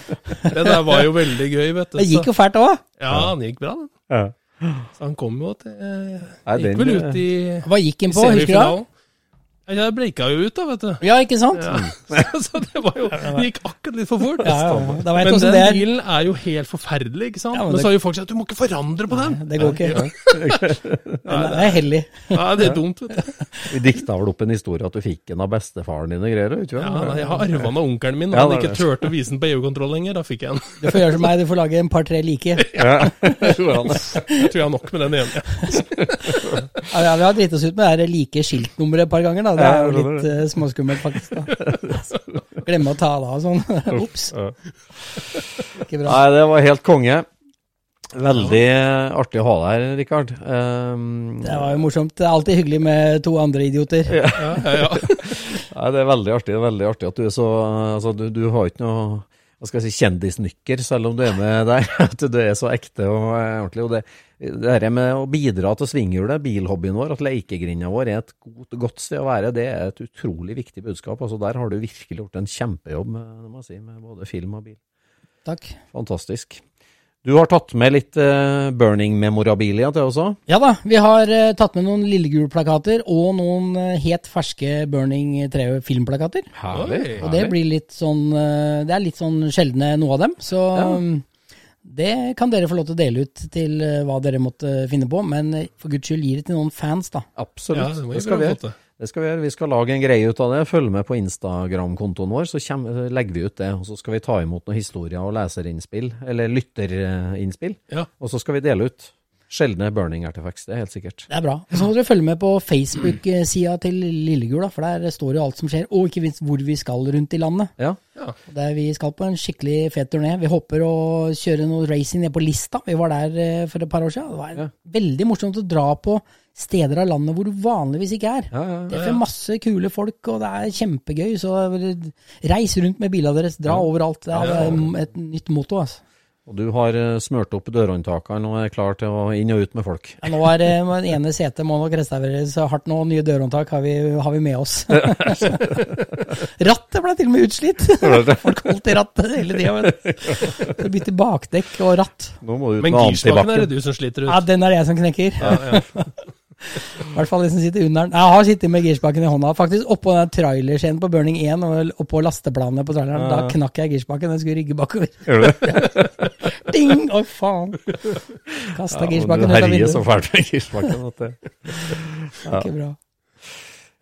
Speaker 5: Det der var jo veldig gøy, vet du.
Speaker 3: det gikk jo fælt òg.
Speaker 5: Ja, han gikk bra, den.
Speaker 2: Ja.
Speaker 5: Så han kom jo til eh,
Speaker 2: Nei,
Speaker 5: Gikk
Speaker 2: den-
Speaker 5: vel ut i,
Speaker 3: Hva gikk
Speaker 5: i
Speaker 3: den på, husker du det?
Speaker 5: Ja, jeg bleika jo ut, da, vet du.
Speaker 3: Ja, ikke sant?
Speaker 5: Ja. Så det var jo Det gikk akkurat litt for fort.
Speaker 3: Ja, ja,
Speaker 5: Men den
Speaker 3: det er.
Speaker 5: bilen er jo helt forferdelig, ikke sant?
Speaker 3: Ja, men
Speaker 5: men
Speaker 3: det-
Speaker 5: så har jo folk sagt at du må ikke forandre på den.
Speaker 3: Det går ikke. Nei, det er hellig.
Speaker 5: Ja, det er dumt, vet du.
Speaker 2: Vi dikta vel opp en historie at du fikk den av bestefaren din og greier, ikke
Speaker 5: Ja, nei, jeg har arva den av onkelen min.
Speaker 2: og
Speaker 5: Han
Speaker 2: det
Speaker 5: ikke
Speaker 2: det.
Speaker 5: turte å vise den på EU-kontroll lenger. Da fikk jeg den.
Speaker 3: Du får gjøre som meg, du får lage en par-tre like.
Speaker 2: Ja.
Speaker 5: Jeg tror jeg har nok med den ene.
Speaker 3: Ja, ja, vi har dritt oss ut med det like skiltnummeret et par ganger. da. Det er jo litt uh, småskummelt, faktisk. da. Glemme å ta det av sånn. Ops. Ikke bra.
Speaker 2: Nei, det var helt konge. Veldig artig å ha deg her, Rikard. Um,
Speaker 3: Det var jo morsomt. Det er alltid hyggelig med to andre idioter.
Speaker 5: Ja, ja, ja.
Speaker 2: Nei, det er veldig artig, det veldig artig at du er så altså, du, du har ikke noe hva skal jeg si, kjendisnykker, selv om du er med der. At du er så ekte og eh, ordentlig. Og det, det her med å bidra til svinghjulet, bilhobbyen vår, at lekegrinda vår er et godt, godt, sted å være, det er et utrolig viktig budskap. Altså Der har du virkelig gjort en kjempejobb med, si, med både film og bil.
Speaker 3: Takk.
Speaker 2: Fantastisk. Du har tatt med litt uh, burning-memorabilia til også?
Speaker 3: Ja da, vi har uh, tatt med noen Lillegul-plakater og noen uh, helt ferske Burning 3-filmplakater.
Speaker 2: Herlig.
Speaker 3: Og det blir litt sånn Det er litt sånn sjeldne noe av dem. Så ja. um, det kan dere få lov til å dele ut til hva dere måtte finne på. Men for guds skyld, gi det til noen fans, da.
Speaker 2: Absolutt. Ja, det, det skal vi gjøre. Det skal vi gjøre. Vi skal lage en greie ut av det. Følg med på Instagram-kontoen vår, så kjem, legger vi ut det. Og så skal vi ta imot noen historier og leserinnspill, eller lytterinnspill. Ja. Og så skal vi dele ut sjeldne burning artifacts, det er helt sikkert.
Speaker 3: Det er bra. Så må dere følge med på Facebook-sida til Lillegul, for der står jo alt som skjer, og ikke minst hvor vi skal rundt i landet.
Speaker 2: Ja.
Speaker 3: ja. Der vi skal på en skikkelig fet turné. Vi håper å kjøre noe racing ned på Lista. Vi var der eh, for et par år siden. Det var ja. veldig morsomt å dra på steder av landet hvor du vanligvis ikke er.
Speaker 2: Ja, ja,
Speaker 3: det er masse kule folk, og det er kjempegøy. Så reis rundt med bilene deres, dra overalt. Det er et nytt motto. altså.
Speaker 2: Og du har eh, smurt opp dørhåndtakene og er klar til å inn og ut med folk?
Speaker 3: Ja, nå er det eh, ene setet må nok restaureres hardt nå. Nye dørhåndtak har vi, har vi med oss. rattet ble til og med utslitt! folk holdt i rattet hele tida. Bytte bakdekk og ratt.
Speaker 5: Men girspaken er det du som sliter ut?
Speaker 3: Ja, den er det jeg som knekker. Ja, ja. I hvert fall de som sitter under den. Jeg har sittet med girspaken i hånda. Faktisk oppå den trailerskjeen på Burning 1 og oppå lasteplanet på traileren. Ja. Da knakk jeg girspaken. Den skulle rygge bakover. Gjør du det? Ding! Å, faen. Kasta ja, girspaken ut av vinduet. Du herjer
Speaker 2: så fælt med girspaken at det
Speaker 3: ja. Ikke bra.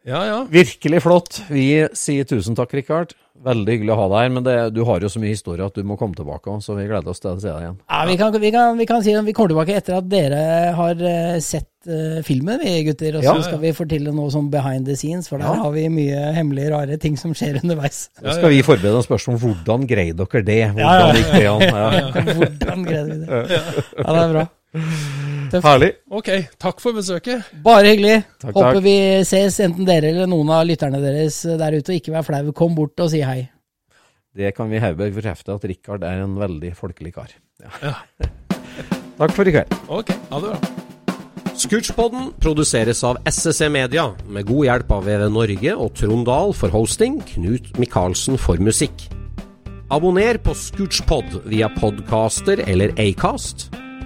Speaker 2: Ja, ja. Virkelig flott. Vi sier tusen takk, Rikard. Veldig hyggelig å ha deg her, men det, du har jo så mye historie at du må komme tilbake. Så vi gleder oss til å se deg igjen.
Speaker 3: Ja, Vi kan, vi kan, vi kan si at vi kommer tilbake etter at dere har uh, sett uh, filmen, vi gutter. Og så ja. skal vi fortelle noe som behind the scenes, for der ja. har vi mye hemmelige, rare ting som skjer underveis.
Speaker 2: Så skal vi forberede oss spørsmål om hvordan greide dere det? Hvordan gikk det an?
Speaker 3: hvordan greide vi det? Ja, det er bra.
Speaker 2: Tøft. Herlig.
Speaker 5: Ok, takk for besøket.
Speaker 3: Bare hyggelig. Takk, Håper takk. vi ses, enten dere eller noen av lytterne deres der ute. Og ikke vær flau, kom bort og si hei.
Speaker 2: Det kan vi herved bekrefte at Rikard er en veldig folkelig kar. Ja. Ja. takk for i kveld.
Speaker 5: Ok, ha det bra.
Speaker 6: Scootchpoden produseres av SSC Media, med god hjelp av VV Norge og Trond Dahl for hosting, Knut Micaelsen for musikk. Abonner på Scootchpod via podcaster eller Acast